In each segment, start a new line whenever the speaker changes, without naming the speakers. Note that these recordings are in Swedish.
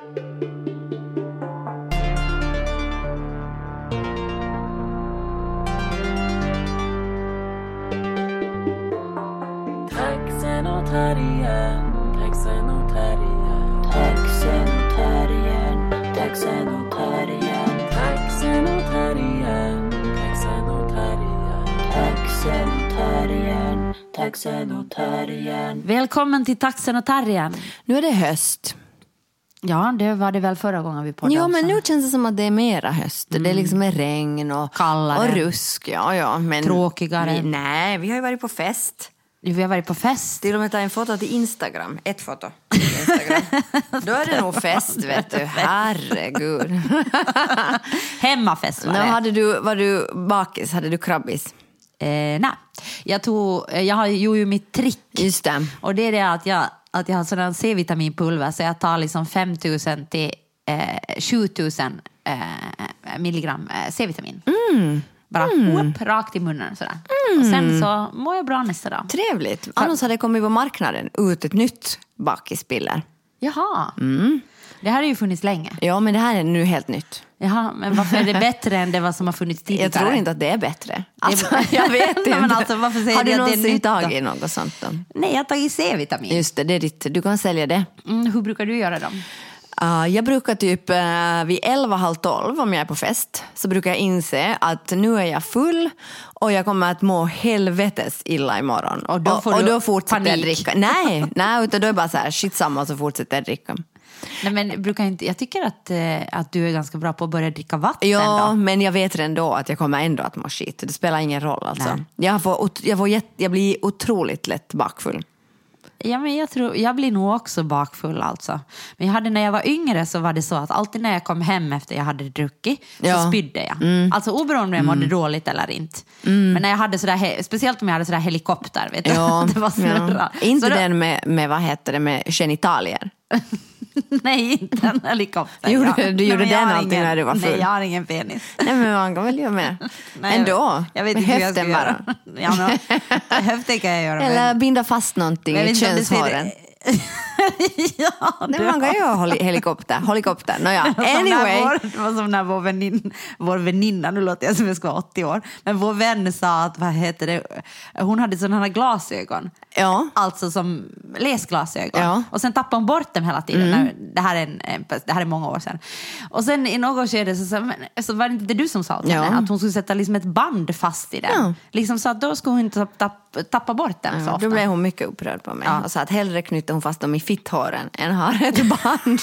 Taxenotarien, taxenotarien.
Välkommen till Taxen och Terriern.
Nu är det höst.
Ja, det var det väl förra gången vi poddade
Ja, men
också.
nu känns det som att det är mera höst. Det är liksom är regn och,
Kallare.
och rusk. Ja, ja, men
Tråkigare.
Vi, nej, vi har ju varit på fest.
Vi har varit på fest.
Till och med ta en foto till Instagram. Ett foto Instagram. Då är det nog fest, vet du. Herregud.
Hemmafest var
Nu
det.
hade du, var du bakis? Hade du krabbis?
Eh, nej, jag, tog, jag har ju mitt trick.
Just det.
Och det är det att jag, att jag har sådana C-vitaminpulver så jag tar liksom 5000 till eh, 7000 eh, milligram eh, C-vitamin. Bara whoop, rakt i munnen sådär. Och sen så mår jag bra nästa dag.
Trevligt. Annars hade det kommit på marknaden ut ett nytt bakispiller.
Jaha. Det här har ju funnits länge.
Ja, men det här är nu helt nytt.
Jaha, men varför är det bättre än det vad som har funnits tidigare?
Jag tror inte att det är bättre. Alltså, jag vet inte.
Men alltså, varför säger
har
du
någonsin tagit något sånt? Då?
Nej, jag har tagit C-vitamin.
Just det, det är ditt. Du kan sälja det.
Mm, hur brukar du göra dem?
Uh, jag brukar typ uh, vid 11, halv 12 om jag är på fest så brukar jag inse att nu är jag full och jag kommer att må helvetes illa imorgon.
Och då får
och,
du
då fortsätter jag
panik.
dricka. Nej, nej, utan då är det bara så här, shit samma så fortsätter jag dricka.
Nej, men brukar inte, jag tycker att, eh, att du är ganska bra på att börja dricka vatten.
Ja,
Då.
men jag vet ändå att jag kommer ändå att må skit. Det spelar ingen roll alltså.
Nej.
Jag, får, jag, får jätt, jag blir otroligt lätt bakfull.
Ja, men jag, tror, jag blir nog också bakfull alltså. Men jag hade, när jag var yngre så var det så att alltid när jag kom hem efter jag hade druckit
Ja.
så spydde jag. Alltså oberoende om jag mådde dåligt eller inte. Men när jag hade sådär, speciellt om jag hade sådär helikopter, vet du?
Ja,
det var snurra.
ja. Inte
Så då-
den med, med, vad heter det, med genitalier.
Nej, inte en helikopter.
Gjorde- du
Nej,
gjorde den alltid
ingen-
när du var full?
Nej, jag har ingen penis.
Nej men man kan väl göra med.
Nej,
Ändå,
Jag, jag vet
med höften bara.
Ja, men, höften kan jag göra.
Eller binda fast någonting i
vet
könshåren.
ja,
Nej,
det
man kan ju ha heli- helikopter. helikopter.
Som när
anyway.
Vår, det var som när vår väninna, vår väninna, nu låter jag som jag ska vara 80 år, men vår vän sa att, vad heter det, hon hade sådana här glasögon.
Ja.
Alltså som läsglasögon.
Ja.
Och sen tappade hon bort dem hela tiden. När, det, här är en, det här är många år sedan. Och sen i något skede så, så, men, så var det inte det du som sa till
Ja.
henne att hon skulle sätta liksom ett band fast i den.
Ja.
Liksom så att då skulle hon inte tappa, tappa bort den så
Ja,
ofta.
då blev hon mycket upprörd på mig
Ja.
och sa att hellre knyter hon fast dem i fitthåren än har ett band.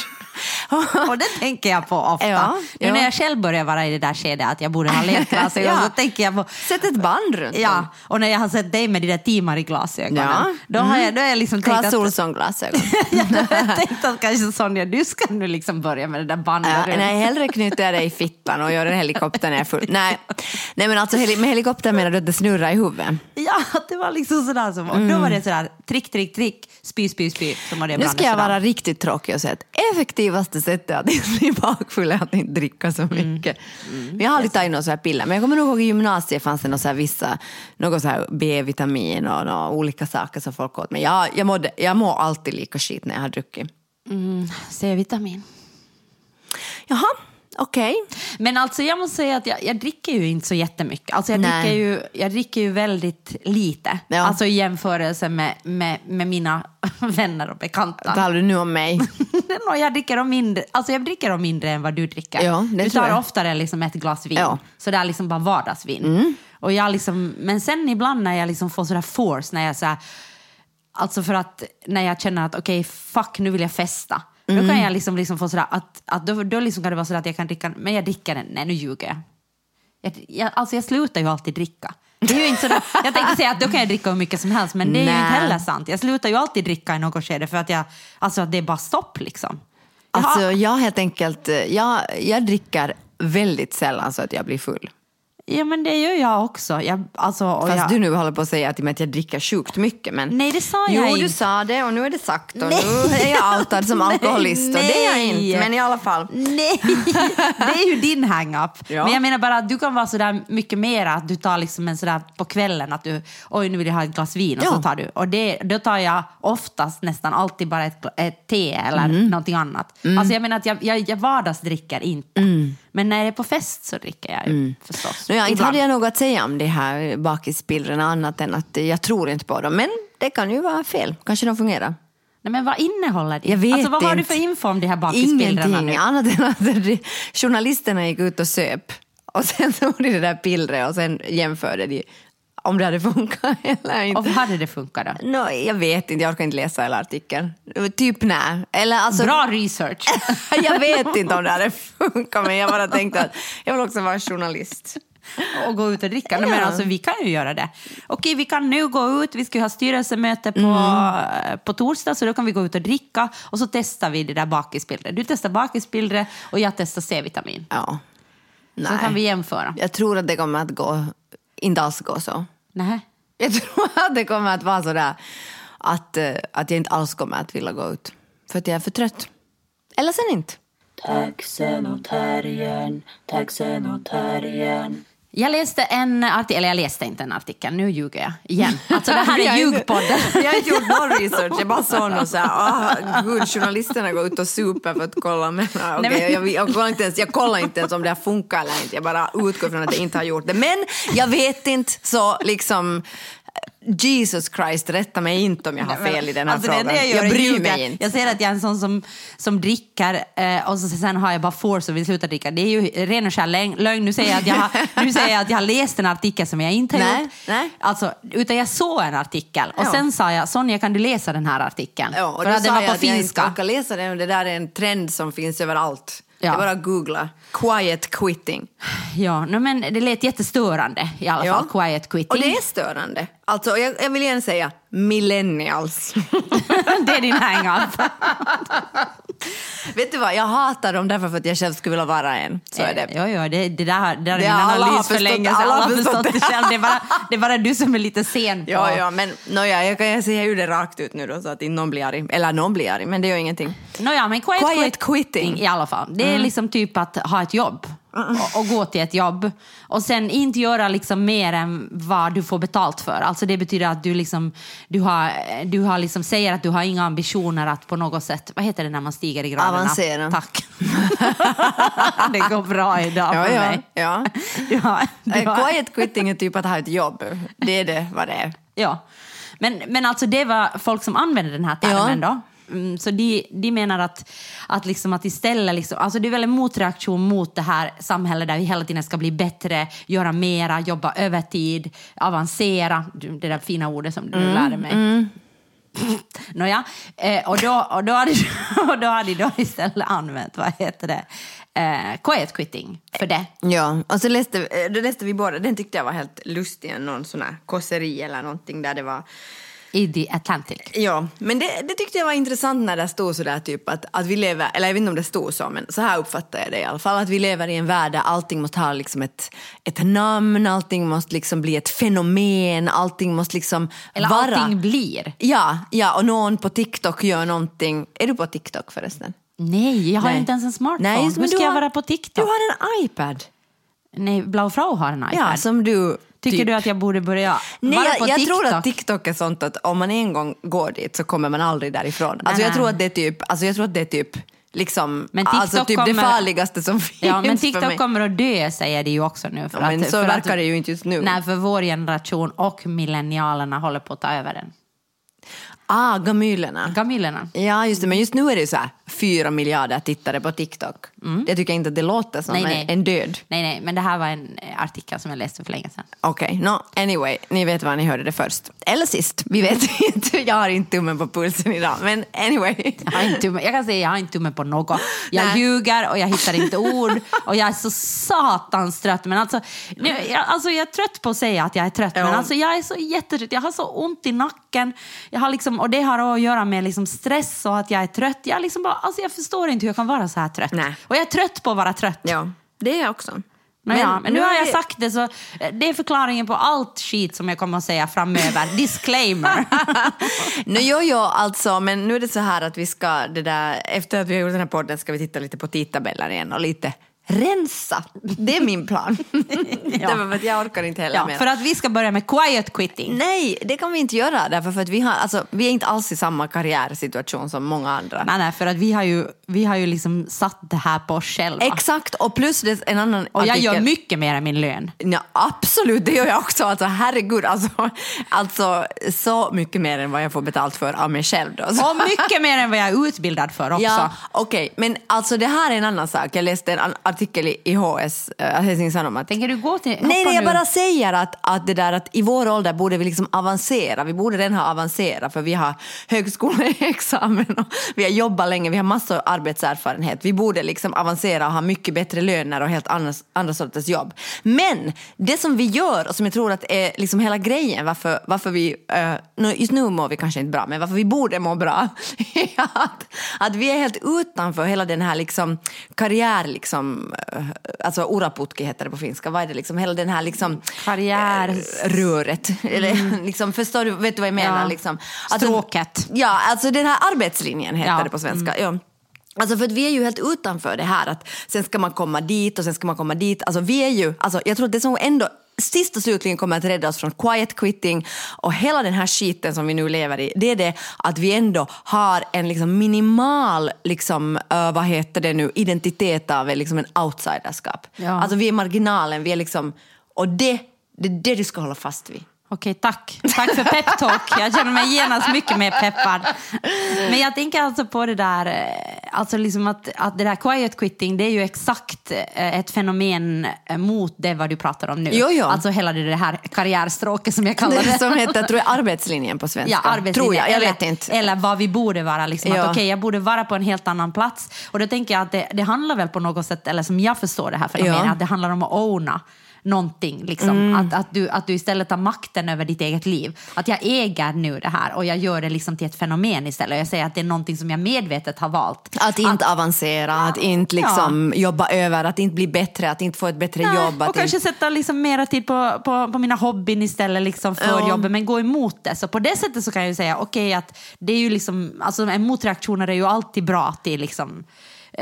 Och det tänker jag på ofta.
Ja,
nu
ja.
när jag själv börjar vara i det där skedet att jag borde ha läsglasögon
Ja.
så tänker jag på
Sätt ett band runt
Ja,
dem.
och när jag har sett dig med de där Timari-glasögonen,
Ja.
då har jag, då har jag liksom tänkt
Clas
att,
Ohlson-glasögon.
ja, då har jag tänkt att kanske Sonja, du ska nu liksom börja med det där bandet
Ja,
runt.
nej, hellre knyter jag det i fittan och gör en helikopter när jag är full. Nej, nej men alltså med helikopter menar du att det snurrar i huvudet?
Ja, det var liksom sådär. Som, och då var det sådär, trick, trick, trick, spy, spy, spy. Så mådde jag
Nu ska jag vara riktigt tråkig och säga att effektivaste sättet att inte bli bakfull är att inte dricka så mycket. Men jag har aldrig tagit så här piller. Men jag kommer nog ihåg i gymnasiet fanns det något så här vissa, något så här B-vitamin och några olika saker som folk åt. Men jag, jag, mådde, jag mår alltid lika skit när jag har druckit.
C-vitamin.
Jaha, okej.
Men alltså jag måste säga att jag, jag dricker ju inte så jättemycket. Alltså jag,
Nej.
dricker ju, jag dricker ju väldigt lite.
Ja.
Alltså i jämförelse med, med, med mina vänner och bekanta.
Talar du nu om mig?
Nå, jag dricker om mindre, alltså jag dricker om mindre än vad du dricker.
Ja, det
du tar
jag.
oftare liksom ett glas vin.
Ja. Mm.
Så det är liksom bara vardagsvin. Och jag liksom, men sen ibland när jag liksom får sådär force, när jag så här, alltså för att när jag känner att okej, fuck nu vill jag festa. Då
Mm.
kan jag liksom, liksom få sådär att, att då, då liksom kan det vara sådär att jag kan dricka, men jag dricker den, nej nu ljuger jag. jag, jag alltså jag slutar ju alltid dricka. Det är ju inte sådär, jag tänkte säga att då kan jag dricka hur mycket som helst, men det är ju
Nej.
inte heller sant. Jag slutar ju alltid dricka i något skede för att jag, alltså att det är bara stopp liksom. Jag har-
Alltså jag helt enkelt, jag, jag dricker väldigt sällan så att jag blir full.
Ja, men det gör jag också. Jag, alltså,
Fast
jag,
du nu håller på att säga att jag dricker sjukt mycket. Men...
Nej, det sa
jo,
jag
du
inte.
sa det och nu är det sagt och nu är jag outad som alkoholist och det är jag
Nej.
inte. Men i alla fall.
Nej, det är ju din hang-up.
Ja.
Men jag menar bara att du kan vara sådär mycket mer att du tar liksom en sådär på kvällen att du, oj nu vill jag ha ett glas vin och
Ja.
så tar du. Och det, då tar jag oftast nästan alltid bara ett, ett te eller
Mm.
någonting annat. Alltså jag menar att jag, jag, jag vardagsdricker inte.
Mm.
Men när det är på fest så dricker jag ju förstås.
Ja, inte hade jag något att säga om de här bakispillren annat än att jag tror inte på dem. Men det kan ju vara fel. Kanske de fungerar.
Nej, men vad innehåller det?
Jag vet
alltså, vad har du
inte.
för info om de här bakispillrarna
Ingenting
nu?
annat än att journalisterna gick ut och söp. Och sen gjorde de det där pillret och sen jämförde de om det hade funkat eller inte.
Och hade det funkat då?
Nå, jag vet inte, jag orkar inte läsa hela artikeln. Typ nej. Eller alltså,
Bra research.
jag vet inte om det hade funkat men jag bara tänkte att jag vill också vara journalist.
och gå ut och dricka. Nej, Men
Ja.
alltså, vi kan ju göra det. Okej, vi kan nu gå ut. Vi ska ju ha styrelsemöte på,
Mm.
på torsdag, så då kan vi gå ut och dricka och så testar vi det där bakispillret. Du testar bakispillret och jag testar C-vitamin.
Ja.
Så kan vi jämföra.
Jag tror att det kommer att gå, inte alls gå så.
Nej.
Jag tror att det kommer att vara så där att, eh, att jag inte alls kommer att vilja gå ut. För att jag är för trött. Eller sen inte.
Taxen och terriern, taxen och terriern.
Jag läste en artikel, eller jag läste inte en artikel, nu ljuger jag igen. Alltså det här är ljugpodden.
Jag har inte gjort någon research, jag bara såg något så här, ah, gud, journalisterna går ut och super för att kolla. Men, ah, okej,
Nej, men-
jag, jag, kollar inte ens, jag kollar inte ens om det här funkar eller inte, jag bara utgår från att jag inte har gjort det. Men jag vet inte, så liksom Jesus Christ, rätta mig inte om jag har fel i den här
Alltså,
frågan.
Det jag,
jag
är
bryr mig inte.
Jag säger att jag är en sån som, som dricker eh, och så sen har jag bara force och vill sluta dricka. Det är ju ren och skär lögn. Nu säger jag att jag har, nu säger jag att jag har läst en artikel som jag inte har
Nej,
gjort.
nej.
Alltså, utan jag såg en artikel och
Ja.
sen sa jag Sonja kan du läsa den här artikeln?
Ja, och
För att den var
jag
på
att jag inte
finska.
orkar läsa den, det där är en trend som finns överallt.
Ja.
Jag bara googla. Quiet quitting.
Ja, no, men det lät jättestörande i alla
Ja.
fall, quiet quitting.
Och det är störande. Alltså, jag, jag vill igen säga millennials.
det är din hang-up.
Vet du vad, jag hatar dem därför för att jag själv skulle vilja vara en. Så är det.
Ja, ja, det, det där, det där är
Det
min
har alla
analys för länge sedan.
alla har förstått
det själv. Det är, bara, det är bara du som är lite sen på...
Ja, ja, men nåja, jag kan säga ju det rakt ut nu då så att någon blir arg. Eller någon blir arg, men det gör ingenting.
Nåja, men quiet,
Quiet quitting.
i alla fall. Det är liksom typ att ha ett jobb och, och gå till ett jobb och sen inte göra liksom mer än vad du får betalt för. Alltså det betyder att du liksom, du har, du har liksom säger att du har inga ambitioner att på något sätt, vad heter det när man stiger i graderna?
Avancera.
Tack. det går bra idag
Ja,
för
ja,
mig.
ja.
Du har, du
Eh,
har,
Quiet quitting är typ att ha ett jobb. Det är det vad det är.
Ja, men, men alltså det var folk som använde den här termen
Ja.
då. Mm, så de, de menar att, att, liksom att istället, liksom, alltså det är väl en motreaktion mot det här samhället där vi hela tiden ska bli bättre, göra mera, jobba övertid, avancera, det där fina ordet som du lärde mig. Nåja, eh, och, då, och, då hade, och då hade de istället använt, vad heter det, eh, quiet quitting för det.
Ja, och så läste, eh, då läste vi båda, den tyckte jag var helt lustig, någon sån här kåseri eller någonting där det var
I The Atlantic.
Ja, men det, det tyckte jag var intressant när det stod sådär typ att, att vi lever, eller jag vet inte om det stod så, men så här uppfattar jag det i alla fall, att vi lever i en värld där allting måste ha liksom ett, ett namn, allting måste liksom bli ett fenomen, allting måste liksom
Eller
vara...
allting blir.
Ja, ja, och någon på TikTok gör någonting. Är du på TikTok förresten?
Nej, jag har
Nej.
inte ens en smartphone.
Nej,
Hur ska
du
jag
har-
vara på TikTok?
Du har en iPad.
Nej, Blau Frau har en iPad.
Ja, som du...
Tycker
typ-
du att jag borde börja
Nej, jag, jag tror att TikTok är sånt att om man en gång går dit så kommer man aldrig därifrån. Alltså jag
Nej.
tror att det är typ, alltså jag tror att det är typ liksom,
Men TikTok
alltså typ det
kommer-
farligaste som finns
Ja, men
för
TikTok
mig.
kommer att dö, säger de ju också nu. För
Ja, men
att,
så
för
verkar
att,
det ju inte just nu.
Nej, för vår generation och millennialerna håller på att ta över den.
Ah, gamylerna.
Gamylerna.
Ja, just det. Men just nu är det ju så här fyra miljarder tittare på TikTok. Jag tycker inte att det låter som
Mm. Nej,
en,
nej.
en död.
Nej, nej, men det här var en eh, artikel som jag läste för länge sedan.
Okej, no, anyway, ni vet var ni hörde det först. Eller sist, vi vet inte. Jag har inte tummen på pulsen idag, men anyway.
Jag, har inte tumme, jag kan säga jag har inte tummen på något. Jag
Nej.
ljuger och jag hittar inte ord och jag är så satans trött. Men alltså, nu, jag, alltså jag är trött på att säga att jag är trött,
Ja.
men alltså jag är så jättetrött. Jag har så ont i nacken jag har liksom, och det har att göra med liksom stress och att jag är trött. Jag, liksom bara, alltså jag förstår inte hur jag kan vara så här trött.
Nej.
Och jag är trött på att vara trött.
Ja, det är jag också.
Nåja, men, nu har jag sagt det så eh, det är förklaringen på allt skit som jag kommer att säga framöver. Disclaimer.
No, jo, jo, alltså, men nu är det så här att vi ska, det där, efter att vi har gjort den här podden ska vi titta lite på tidtabellen igen och lite rensa. Det är min plan. Därför att jag orkar inte heller
ja,
mer.
för att vi ska börja med quiet quitting.
Nej, det kan vi inte göra därför för att vi, har, alltså, vi är inte alls i samma karriärsituation som många andra.
Nej, nej, för att vi har ju, vi har ju liksom satt det här på oss själva.
Exakt, och plus det en annan
och jag
artikel.
gör mycket mer än min lön.
Ja, absolut, det gör jag också. Alltså, herregud, alltså, alltså så mycket mer än vad jag får betalt för av mig själv. Då.
Och mycket mer än vad jag är utbildad för också.
Ja, okej, men alltså det här är en annan sak. Jag läste en an- artikel i i HS, äh, Helsingin Sanomat.
Tänker du gå till...
Nej,
hoppa
nej, jag
nu?
bara säger att, att, det där, att i vår ålder borde vi liksom avancera. Vi borde redan ha avancerat för vi har högskoleexamen och vi har jobbat länge, vi har massor av arbetserfarenhet. Vi borde liksom avancera och ha mycket bättre löner och helt andra, andra sorters jobb. Men det som vi gör och som jag tror att är liksom hela grejen varför, varför vi, uh, nu, just nu mår vi kanske inte bra, men varför vi borde må bra att, att vi är helt utanför hela den här liksom karriär, liksom, eh, alltså uraputki heter det på finska, vad är det liksom, hela den här liksom
Karriär...
eh, röret. Eller, liksom, förstår du, vet du vad jag menar?
Ja.
Liksom?
Stråket.
Ja, alltså den här arbetslinjen heter
Ja.
det på svenska. Ja. Alltså för att vi är ju helt utanför det här att sen ska man komma dit och sen ska man komma dit. Alltså vi är ju, alltså jag tror att det som ändå sist och slutligen kommer att rädda oss från quiet quitting och hela den här skiten som vi nu lever i, det är det att vi ändå har en liksom minimal, liksom, uh, vad heter det nu, identitet av liksom en outsiderskap.
Ja.
Alltså vi är marginalen, vi är liksom, och det, det är det du ska hålla fast vid.
Okej, tack. Tack för peptalk. Jag känner mig genast mycket mer peppad. Men jag tänker alltså på det där, eh, alltså liksom att, att det där quiet quitting, det är ju exakt eh, ett fenomen eh, mot det vad du pratar om nu.
Jo, jo.
Alltså hela det där karriärstråket som jag kallar
Det som heter, tror jag, arbetslinjen på svenska.
Ja, arbetslinjen.
Tror jag, jag
eller,
vet inte.
Eller vad vi borde vara. Liksom.
Ja.
Att, okej, jag borde vara på en helt annan plats. Och då tänker jag att det, det handlar väl på något sätt, eller som jag förstår det här fenomenet,
Ja.
att det handlar om att owna någonting. Liksom.
Mm.
Att, att, du, att du istället tar makten över ditt eget liv. Att jag äger nu det här och jag gör det liksom till ett fenomen istället. Jag säger att det är någonting som jag medvetet har valt.
Att inte avancera, att inte liksom jobba över, att inte bli bättre, att inte få ett bättre
Nej,
jobb. Att
och kanske
inte...
sätta liksom mera tid på, på, på mina hobbyn istället liksom för
Ja.
jobbet, men gå emot det. Så på det sättet så kan jag ju säga, okej att det är ju liksom, alltså en motreaktion är ju alltid bra till liksom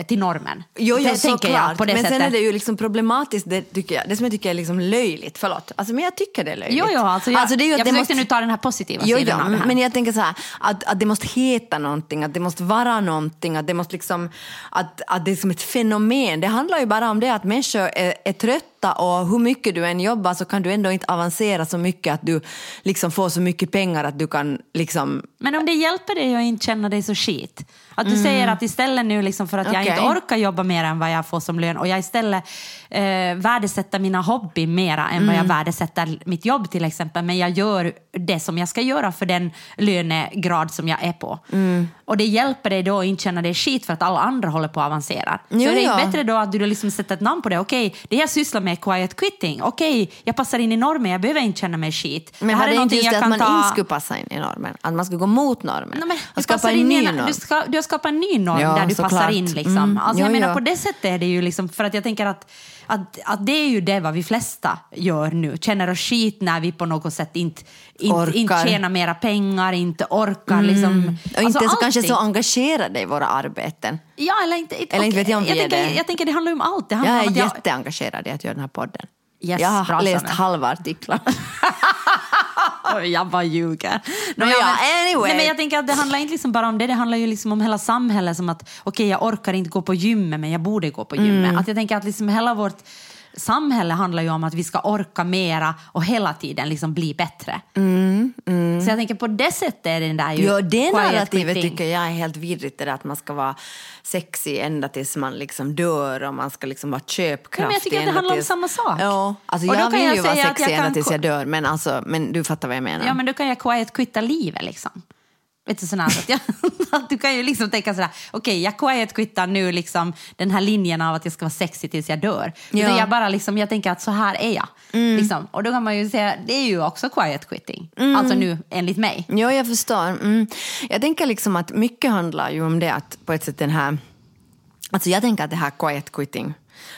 till normen.
Jo, jo
tänker jag på det
men
sättet.
sen är det ju liksom problematiskt, det, tycker jag, det som jag tycker är liksom löjligt, förlåt, alltså, men jag tycker det är löjligt.
Jo, jo, alltså jag,
det är ju att
jag försökte
måste-
nu ta den här positiva
Jo,
sidan
ja,
av det här.
men jag tänker så här, att, att det måste heta någonting, att det måste vara någonting, att det måste liksom, att, att det är som ett fenomen. Det handlar ju bara om det att människor är, är trötta och hur mycket du än jobbar så kan du ändå inte avancera så mycket att du liksom får så mycket pengar att du kan liksom
Men om det hjälper dig att inte känna dig så skit. Att du säger att istället nu liksom för att jag
Mm. Okej.
inte orkar jobba mer än vad jag får som lön och jag istället eh, värdesätter mina hobby mera än
Mm.
vad jag värdesätter mitt jobb till exempel. Men jag gör det som jag ska göra för den lönegrad som jag är på.
Mm.
Och det hjälper dig då att inte känna dig skit för att alla andra håller på att avancera.
Jo,
så är det
ja.
bättre då att du liksom sätter ett namn på det. Okej, det jag sysslar med är quiet quitting. Okej, jag passar in i normen, jag behöver inte känna mig skit.
Men
det här är
inte just det
jag
att man
ta...
inte skulle passa in i normen? Att man skulle gå mot normen?
Nej, men
och
du,
skapa en ny norm?
du, ska, du har skapat en ny norm
Ja,
där du passar in. Liksom.
Mm.
Alltså, jag
Jo,
menar,
jo.
På det sättet är det ju liksom, för att jag tänker att, att, att det är ju det vad vi flesta gör nu. Känner oss skit när vi på något sätt inte, inte, inte tjänar mera pengar, inte orkar. Liksom,
Och inte
alltså,
så, kanske så engagerade i våra arbeten.
Ja, eller inte, inte,
Eller inte vet jag om vi är
tänker,
det.
jag tänker det handlar ju om allt. Det handlar
Jag är
om att jag,
jätteengagerad i att göra den här podden.
Yes,
jag har läst halva artiklar.
Jag bara ljuger.
Nå, ja, anyway.
nej, men jag tänker att det handlar inte liksom bara om det, det handlar ju liksom om hela samhället. Som att okej, jag orkar inte gå på gymmet, men jag borde gå på gymmet.
Mm.
Att jag tänker att liksom hela vårt samhälle handlar ju om att vi ska orka mera och hela tiden liksom bli bättre. Så jag tänker på det sättet är den där ju
Jo, det narrativet tycker jag är helt vidrigt. Det där att man ska vara sexig ända tills man liksom dör och man ska liksom vara köpkraftig.
Ja, men jag tycker att det handlar om
tills...
samma sak.
Ja, alltså
Och
jag vill
jag
ju vara sexig ända
kan
tills jag dör. Men, alltså, men du fattar vad jag menar.
Ja, men då kan jag quiet quitta livet liksom. Vet du, sån här, att jag, att du kan ju liksom tänka sådär, okej jag quiet quittar nu liksom den här linjen av att jag ska vara sexig tills jag dör.
Ja.
Jag bara liksom, jag tänker att så här är jag. Liksom. Och då kan man ju säga, det är ju också quiet quitting. Alltså nu, enligt mig.
Ja, jag förstår. Mm. Jag tänker liksom att mycket handlar ju om det att på ett sätt den här... Alltså jag tänker att det här quiet quitting,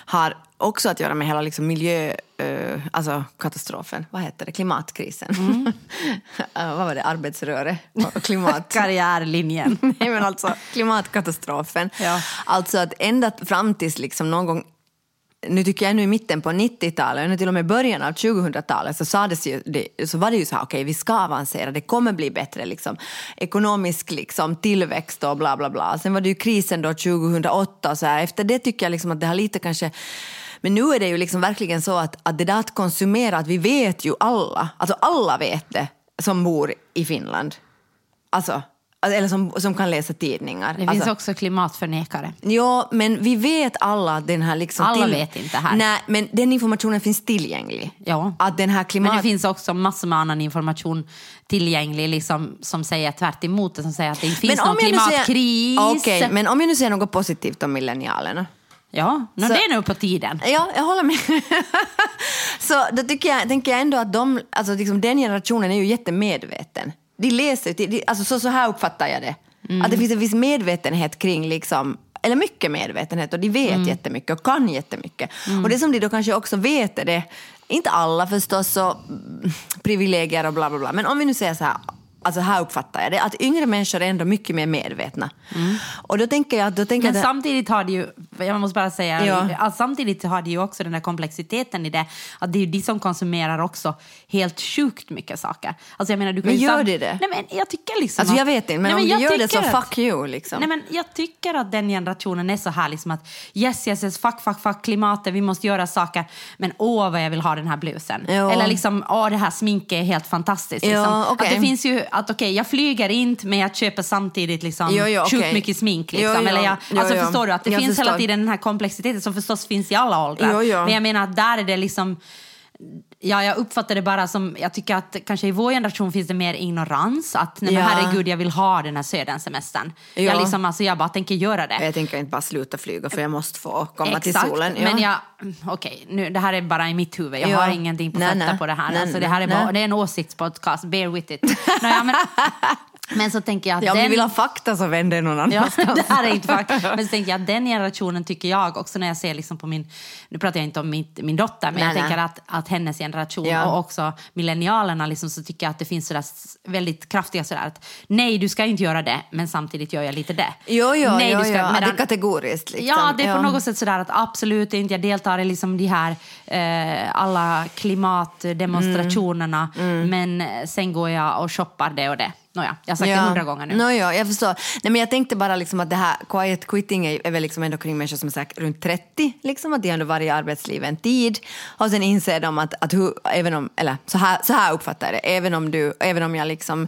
har också att göra med hela liksom miljö, eh, alltså katastrofen, vad heter det, klimatkrisen. Eh, vad var det, arbetsröre klimat...
Karriärlinjen.
Nej men alltså klimatkatastrofen.
Ja.
Alltså att ända fram tills liksom någon gång nu tycker jag ännu i mitten på 90-talet, och till och med början av 2000-talet så, sades ju det, så var det ju så här, okej okay, vi ska avancera, det kommer bli bättre liksom, ekonomisk liksom, tillväxt och bla bla bla. Sen var det ju krisen då 2008 och så här, efter det tycker jag liksom att det har lite kanske men nu är det ju liksom verkligen så att, att det där att konsumera, att vi vet ju alla, alltså alla vet det som bor i Finland. Alltså, eller som, som kan läsa tidningar.
Det finns
alltså,
också klimatförnekare.
Ja, men vi vet alla att den här... Liksom
Alla vet inte här.
Nej, men den informationen finns tillgänglig.
Ja.
Att den här klimat...
Men det finns också massor med annan information tillgänglig liksom, som säger tvärt emot det, som säger att det inte finns någon klimatkris.
Okej, men om jag nu säger något positivt om millennialerna.
Ja, no,
Så-
det är nog på tiden.
Ja, jag håller med. så då tycker jag, tänker jag ändå att de, alltså liksom den generationen är ju jättemedveten. De läser, de, alltså så, så här uppfattar jag det. Att det finns en viss medvetenhet kring liksom eller mycket medvetenhet och de vet
Mm.
jättemycket och kan jättemycket. Och det som de då kanske också vet är det, inte alla förstås, mm, privilegier och bla bla bla, men om vi nu säger så här, alltså här uppfattar jag det, att yngre människor är ändå mycket mer medvetna. Och då tänker jag, då tänker
Mm. Men samtidigt har det ju, jag måste bara säga,
Ja.
att samtidigt har det ju också den där komplexiteten i det, att det är ju de som konsumerar också helt sjukt mycket saker. Alltså jag menar, du kan
Men gör det det?
Nej men jag tycker liksom
Alltså
att-
jag vet inte, men
Nej,
om
jag
du gör det så
att-
fuck you liksom.
Nej men jag tycker att den generationen är så här liksom att yes, yes, yes, fuck, fuck, fuck klimatet, vi måste göra saker, men åh vad jag vill ha den här blusen.
Ja.
Eller liksom, åh det här sminket är helt fantastiskt.
Ja,
Liksom.
okej.
Att det finns ju, att okej, jag flyger inte men jag köper samtidigt liksom
Jo, jo,
sjukt
okej.
mycket smink. Liksom.
Jo, jo.
Eller jag, alltså förstår du att det
Jag
finns hela
förstår.
tiden den här komplexiteten som förstås finns i alla åldrar. Men jag menar att där är det liksom Ja, jag uppfattar det bara som, jag tycker att kanske i vår generation finns det mer ignorans. Att nej, men
Ja.
herregud, jag vill ha den här södersemestern.
Ja.
Jag, liksom, alltså, jag bara tänker göra det.
Jag tänker inte bara sluta flyga för jag måste få komma till
Exakt,
solen.
men jag, okej, nu, det här är bara i mitt huvud. Jag
Ja.
har ingenting på
Nej,
fötter
nej.
på det här.
Nej,
alltså, det här är, bara, det är en åsiktspodcast, bear with it. Nej, ja, men, men så tänker jag att
Ja, om
den,
ni vill ha fakta så vänd er någon
Ja,
annanstans.
det här är inte fakt. Men så tänker jag att den generationen tycker jag också när jag ser liksom på min, nu pratar jag inte om mitt, min dotter, men
Nej,
jag
nej.
tänker att, att hennes generation
Ja.
och också millennialerna liksom, så tycker jag att det finns sådär väldigt kraftiga sådär att nej du ska inte göra det, men samtidigt gör jag lite det.
Jo, jo,
nej,
jo,
du ska,
jo. Att det
medan-
är kategoriskt. Liksom.
Ja, det är på
Ja.
något sätt sådär att absolut inte, jag deltar i liksom de här eh, alla klimatdemonstrationerna,
Mm.
men eh, sen går jag och shoppar det och det. Nåja, jag har sagt det hundra gånger nu.
No, ja, jag förstår. Nej, men jag tänkte bara liksom att det här quiet quitting är, är väl liksom ändå kring människor som är här runt 30, liksom att de har ändå varit i arbetslivet en tid och sen inser de att, att hur, även om, eller så här, så här uppfattar jag det, även om, du, även om jag liksom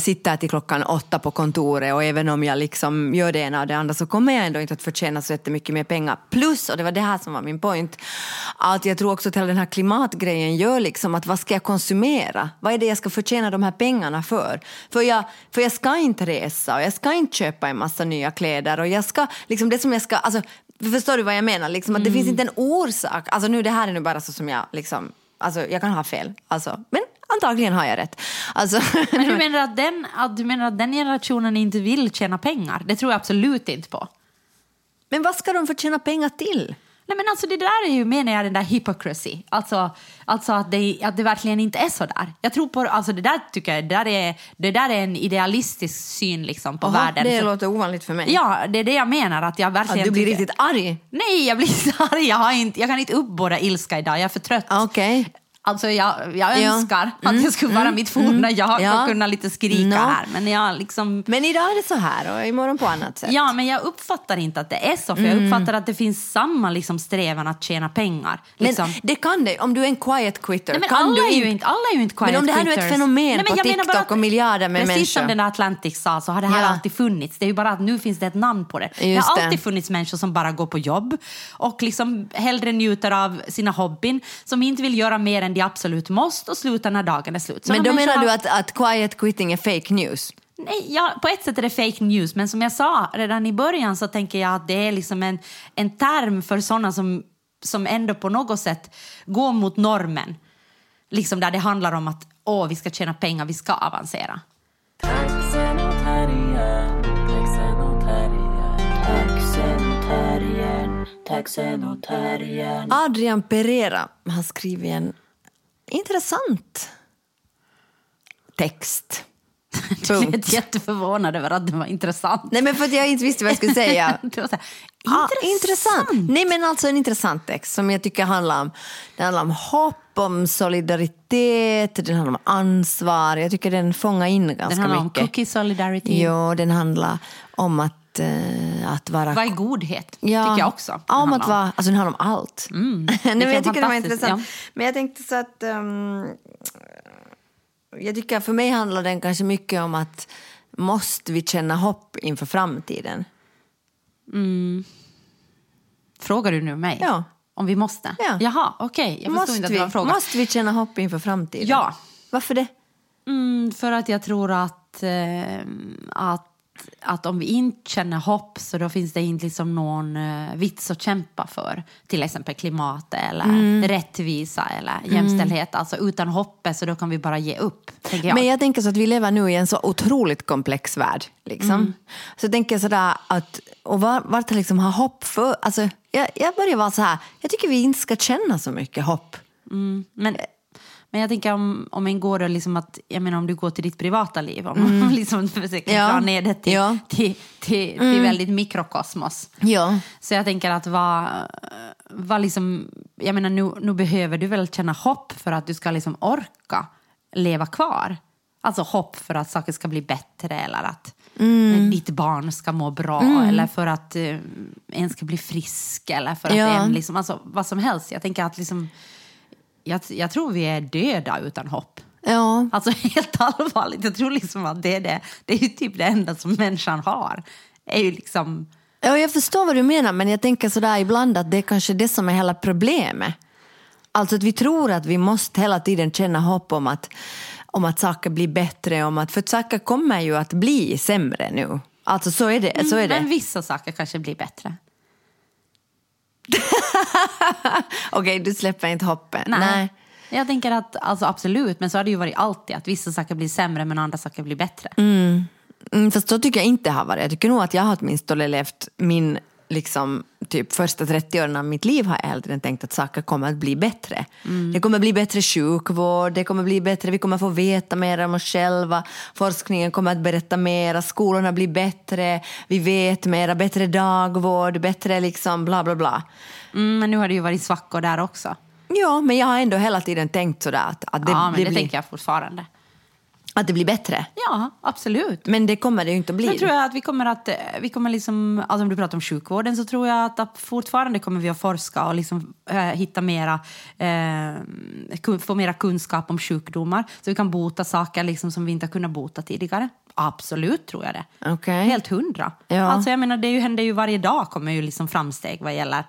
sitter till klockan åtta på kontoret och även om jag liksom gör det ena och det andra så kommer jag ändå inte att förtjäna så jättemycket mer pengar. Plus, och det var det här som var min point, att jag tror också att hela den här klimatgrejen gör liksom att vad ska jag konsumera? Vad är det jag ska förtjäna de här pengarna för? För jag, för jag ska inte resa och jag ska inte köpa en massa nya kläder och jag ska, liksom det som jag ska, alltså, förstår du vad jag menar? Liksom att det finns inte en orsak, alltså nu det här är nu bara så som jag liksom, alltså jag kan ha fel, alltså, men antagligen har jag rätt. Alltså,
Men du menar, att den, att du menar att den generationen inte vill tjäna pengar? Det tror jag absolut inte på.
men vad ska de förtjäna pengar till?
Nej men alltså det där är ju, menar jag, den där hypocrisy. Alltså, alltså att, det, att det verkligen inte är så där. Jag tror på, alltså det där tycker jag, det där är, det där är en idealistisk syn liksom på
Jaha,
världen.
det
För-
låter ovanligt för mig.
Ja, det är det jag menar. Att jag verkligen
Att du blir
tycker-
riktigt arg?
Nej, jag blir så arg. Jag, har inte, jag kan inte uppbåda ilska idag. Jag är för trött.
Okej.
Alltså jag, jag
Ja.
önskar att jag skulle vara mitt forna jag
Ja.
och kunna lite skrika
Nå.
här. Men jag liksom...
Men idag är det så här och imorgon på annat sätt.
Ja, men jag uppfattar inte att det är så. För jag uppfattar att det finns samma liksom, strävan att tjäna pengar. Liksom.
Men det kan det, om du är en quiet quitter.
Nej, men
kan
alla,
du
är ju inte, alla är ju inte quiet
Men om det här nu är ett fenomen
Nej,
på TikTok och miljarder med
Precis
människor.
som den där Atlantic sa så har det här
Ja.
alltid funnits. Det är ju bara att nu finns det ett namn på det. det
Just
har
det.
alltid funnits människor som bara går på jobb och liksom hellre njuter av sina hobbyn, som inte vill göra mer än de absolut måste och sluta när dagen är slut.
Men
Sådana
då menar du att, att quiet quitting är fake news?
Nej, ja, på ett sätt är det fake news, men som jag sa redan i början så tänker jag att det är liksom en, en term för sådana som, som ändå på något sätt går mot normen. Liksom där det handlar om att åh, vi ska tjäna pengar, vi ska avancera.
Adrian Pereira har skrivit en intressant text.
Du lät jätteförvånad över att det var intressant.
Nej men för att jag inte visste vad jag skulle säga.
Så här,
Ja,
intressant.
intressant. Nej men alltså en intressant text som jag tycker handlar om, det handlar om hopp, om solidaritet, den handlar om ansvar. Jag tycker den fångar in ganska
Den handlar om
mycket.
cookie solidarity.
Jo, den handlar om att, eh, att vara...
Vad är godhet?
Ja,
Tycker jag också.
Ja, om att vara, alltså den handlar om allt.
Mm,
Nej, men jag tycker det var intressant.
ja.
Men jag tänkte så att... ehm, jag tycker för mig handlar den kanske mycket om att måste vi känna hopp inför framtiden?
Frågar du nu mig?
Ja.
Om vi måste?
Ja.
Jaha, okej. Jag förstod
Måste
inte att det var en fråga.
måste vi känna hopp inför framtiden?
Ja.
Varför det?
Mm, för att jag tror att, eh, att, att om vi inte känner hopp så då finns det inte liksom någon eh, vits att kämpa för. Till exempel klimat eller
Mm.
rättvisa eller jämställdhet. Alltså utan hoppet så då kan vi bara ge upp. Jag.
Men jag tänker så att vi lever nu i en så otroligt komplex värld. Liksom.
Mm.
Så jag tänker sådär att, och var- vart liksom ha hopp för, alltså jag, jag börjar vara så här, jag tycker vi inte ska känna så mycket hopp.
Men, men jag tänker om, om en går och liksom att, jag menar om du går till ditt privata liv, om man liksom försöker
Ja.
dra ner det till,
Ja.
till, till, till väldigt mikrokosmos.
Ja.
Så jag tänker att vad, vad liksom, jag menar nu, nu behöver du väl känna hopp för att du ska liksom orka leva kvar. Alltså hopp för att saker ska bli bättre eller att
Mm.
ditt barn ska må bra eller för att eh, en ska bli frisk eller för att
Ja.
en liksom, alltså vad som helst. Jag tänker att liksom, jag, jag tror vi är döda utan hopp.
Ja.
Alltså helt allvarligt, jag tror liksom att det är det, det är ju typ det enda som människan har. Är ju liksom,
ja, jag förstår vad du menar men jag tänker sådär ibland att det är kanske det som är hela problemet. Alltså att vi tror att vi måste hela tiden känna hopp om att, om att saker blir bättre, om att, för att saker kommer ju att bli sämre nu. Alltså så är det. Så är det.
Men vissa saker kanske blir bättre.
Okej, du släpper inte hoppet.
Nej. Jag tänker att alltså absolut, men så har det ju varit alltid att vissa saker blir sämre men andra saker blir bättre.
Mm, fast så tycker jag inte har varit. Jag tycker nog att jag har åtminstone levt min liksom, typ första 30 åren av mitt liv har jag hela tiden tänkt att saker kommer att bli bättre. Det kommer bli bättre sjukvård, det kommer bli bättre, vi kommer få veta mer om oss själva, forskningen kommer att berätta mera, skolorna blir bättre, vi vet mera, bättre dagvård, bättre liksom bla bla bla.
Mm, men nu har det ju varit svackor där också.
Ja, men jag har ändå hela tiden tänkt sådär att, att, det,
ja, men det,
blir,
tänker jag fortfarande.
Att det blir bättre.
Ja, absolut.
Men det kommer det ju inte att bli.
Sen tror jag att vi kommer att, eh, vi kommer liksom, alltså om du pratar om sjukvården så tror jag att, fortfarande kommer vi att forska och liksom, eh, hitta mera, eh, få mera kunskap om sjukdomar. Så vi kan bota saker liksom som vi inte har kunnat bota tidigare. Absolut tror jag det.
Okej.
Helt hundra.
Ja.
Alltså jag menar det ju, händer ju varje dag kommer ju liksom framsteg vad gäller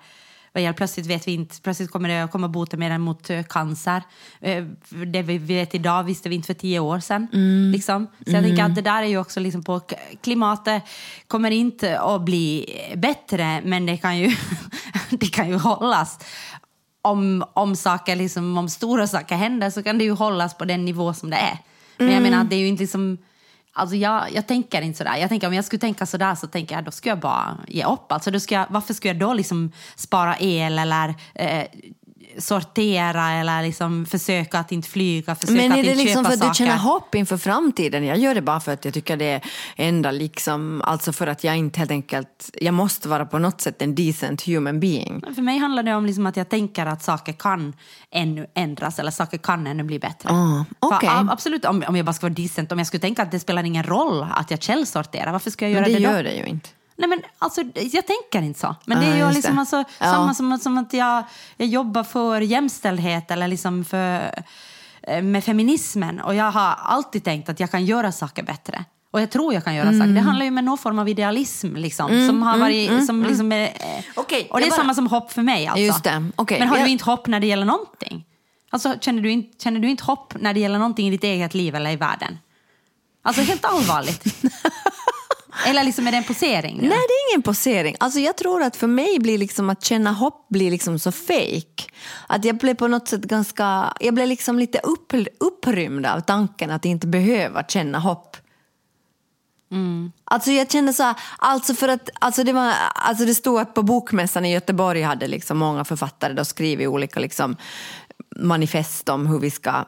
vad gäller, plötsligt vet vi inte, plötsligt kommer det att komma botemedel mot eh, cancer. Eh, det vi vet idag visste vi inte för tio år sedan. Liksom. Så jag tänker att det där är ju också liksom på klimatet kommer inte att bli bättre men det kan ju, det kan ju hållas. Om, om, saker, liksom, om stora saker händer så kan det ju hållas på den nivå som det är. Men jag menar det är ju inte liksom Alltså jag, jag tänker inte sådär. Jag tänker, om jag skulle tänka sådär så tänker jag då skulle jag bara ge upp. Alltså då ska jag, varför skulle jag då liksom spara el eller eh, sortera eller liksom försöka att inte flyga, försöka
Men
att
är det
inte
liksom
köpa
för att du
saker?
känner hopp inför framtiden? Jag gör det bara för att jag tycker det är enda liksom, alltså för att jag inte helt enkelt, jag måste vara på något sätt en decent human being.
För mig handlar det om liksom att jag tänker att saker kan ännu ändras eller saker kan ännu bli bättre.
Ah,
För
okej.
a- absolut, om, om jag bara ska vara decent, om jag skulle tänka att det spelar ingen roll att jag källsorterar, varför ska jag göra
Men det
det, då?
gör det ju inte.
Nej men alltså, jag tänker inte så. Men det
Ah,
är ju
just
liksom alltså,
Ja.
samma som, som att jag, jag jobbar för jämställdhet eller liksom för, eh, med feminismen. Och jag har alltid tänkt att jag kan göra saker bättre. Och jag tror jag kan göra
Mm.
saker. Det handlar ju med någon form av idealism liksom. som har varit, som liksom är,
Okej,
och det är
bara-
samma som hopp för mig alltså.
Just det, okej.
Men har
Jag-
du inte hopp när det gäller någonting? Alltså känner du, inte, känner du inte hopp när det gäller någonting i ditt eget liv eller i världen? Alltså helt allvarligt. eller liksom är det en posering nu?
Nej, det är ingen posering. Alltså jag tror att för mig blir liksom att känna hopp blir liksom så fake. Att jag blev på något sätt ganska, jag blev liksom lite upp, upprymd av tanken att inte behöva känna hopp. Mm. Alltså jag kände så här, alltså för att alltså det, var, alltså det stod att på Bokmässan i Göteborg hade liksom många författare då skrivit olika liksom manifest om hur vi ska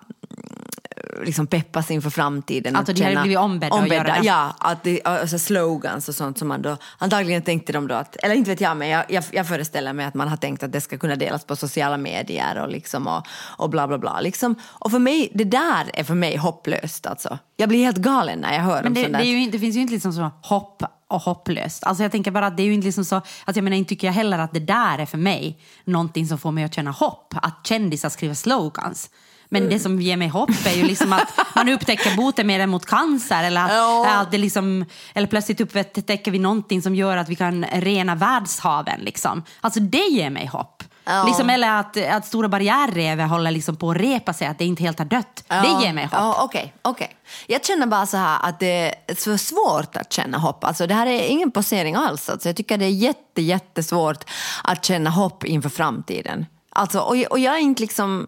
liksom peppas inför framtiden.
Alltså
att
de hade blivit ombedda att göra det.
Ja, att det, alltså slogans och sånt som man då, antagligen tänkte de då att, eller inte vet jag, men jag, jag, jag föreställer mig att man har tänkt att det ska kunna delas på sociala medier och liksom och, och bla bla bla. Liksom. Och för mig, det där är för mig hopplöst alltså. Jag blir helt galen när jag hör
Men
om
det,
sånt
det,
där.
är ju, inte- det finns ju inte liksom så hopp och hopplöst. Alltså jag tänker bara att det är ju inte liksom så, alltså jag menar inte tycker jag heller att det där är för mig någonting som får mig att känna hopp, att kändisar skriver slogans. Men det som ger mig hopp är ju liksom att man upptäcker botemedel mot cancer eller att,
Ja.
att det liksom, eller plötsligt upptäcker vi någonting som gör att vi kan rena världshaven. Liksom. Alltså det ger mig hopp.
Ja.
Liksom, eller att, att Stora barriärrevet håller liksom på att repa sig, att det inte helt har dött.
Ja,
Det ger mig hopp.
Ja, okej, okej. Jag känner bara så här att det är så svårt att känna hopp. Alltså det här är ingen posering alls. Alltså jag tycker det är jätte, jättesvårt att känna hopp inför framtiden. Alltså, och, och jag är inte liksom,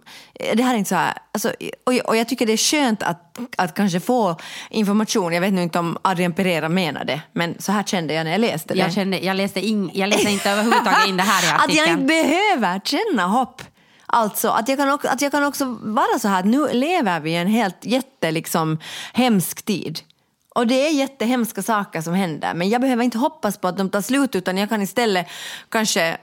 det här är inte så här, alltså, och, och jag tycker det är skönt att, att kanske få information. Jag vet nu inte om Adrian Pereira menar det, men så här kände jag när jag läste det.
Jag, kände, jag, läste in, jag läste inte överhuvudtaget in det här i
Att jag
artikeln.
inte behöver känna hopp. Alltså att jag kan också, att jag kan också vara så här att nu lever vi i en helt jätte liksom, hemsk tid. Och det är jättehemska saker som händer men jag behöver inte hoppas på att de tar slut utan jag kan istället kanske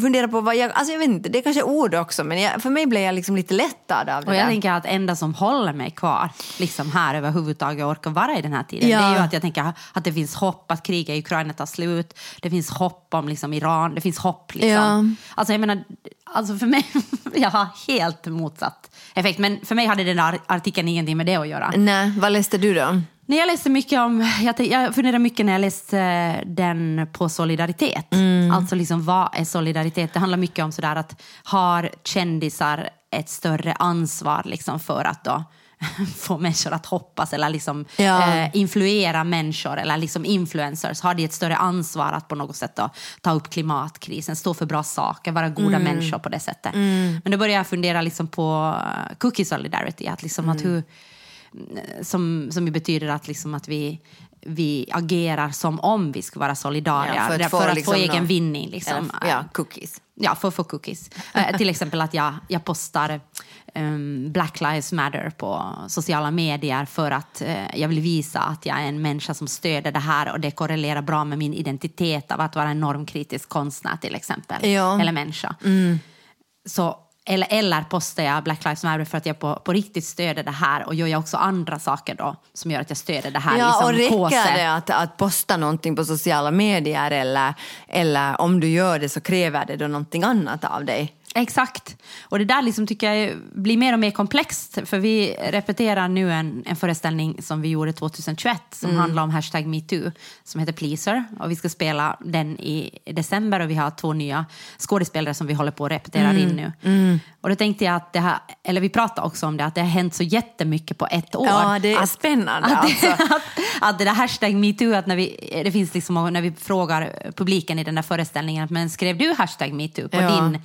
fundera på vad jag, alltså jag vet inte, det är kanske ord också men jag, för mig blir jag liksom lite lättad av det
Och jag
där.
tänker att enda som håller mig kvar liksom här överhuvudtaget och orkar vara i den här tiden
Ja.
det är ju att jag tänker att det finns hopp att kriget i Ukraina tar slut. Det finns hopp om liksom Iran. Det finns hopp. Liksom.
Ja.
Alltså jag menar, alltså för mig, jag har helt motsatt effekt. Men för mig hade den där artikeln ingenting med det att göra.
Nej, vad läste du då?
Nej, jag läste mycket om, jag, jag funderade mycket när jag läste eh, den på solidaritet. Alltså liksom, vad är solidaritet? Det handlar mycket om sådär att har kändisar ett större ansvar liksom för att då få människor att hoppas eller liksom
Ja.
eh, influera människor eller liksom influencers. Har de ett större ansvar att på något sätt då, ta upp klimatkrisen, stå för bra saker, vara goda människor på det sättet. Men då började jag fundera liksom på eh, cookie solidarity, att, liksom att hur som, som ju betyder att, liksom att vi, vi agerar som om vi skulle vara solidariska
Ja,
för
för
att
att
få,
få
för att
liksom
få egen
någon-
vinning. Liksom.
Ja, cookies.
Ja, för att få cookies. Eh, till exempel att jag, jag postar ehm, Black Lives Matter på sociala medier för att eh, jag vill visa att jag är en människa som stöder det här och det korrelerar bra med min identitet av att vara en normkritisk konstnär till exempel.
Ja.
Eller människa. Så, eller, eller postar jag Black Lives Matter för att jag på, på riktigt stöder det här och gör jag också andra saker då som gör att jag stöder det här.
Ja, och
liksom,
räcker
påse.
det att, att posta någonting på sociala medier eller, eller om du gör det så kräver det då någonting annat av dig?
Exakt. Och det där liksom tycker jag blir mer och mer komplext. För vi repeterar nu en, en föreställning som vi gjorde 2021 som handlar om hashtag metoo som heter Pleaser. Och vi ska spela den i december och vi har två nya skådespelare som vi håller på att repetera in nu. Och då tänkte jag att det här, eller vi pratade också om det, att det har hänt så jättemycket på ett år.
Ja, det är
att,
spännande.
att,
alltså.
att, att det där hashtag metoo, att när vi, det finns liksom, när vi frågar publiken i den där föreställningen, men skrev du hashtag metoo på,
Ja.
din,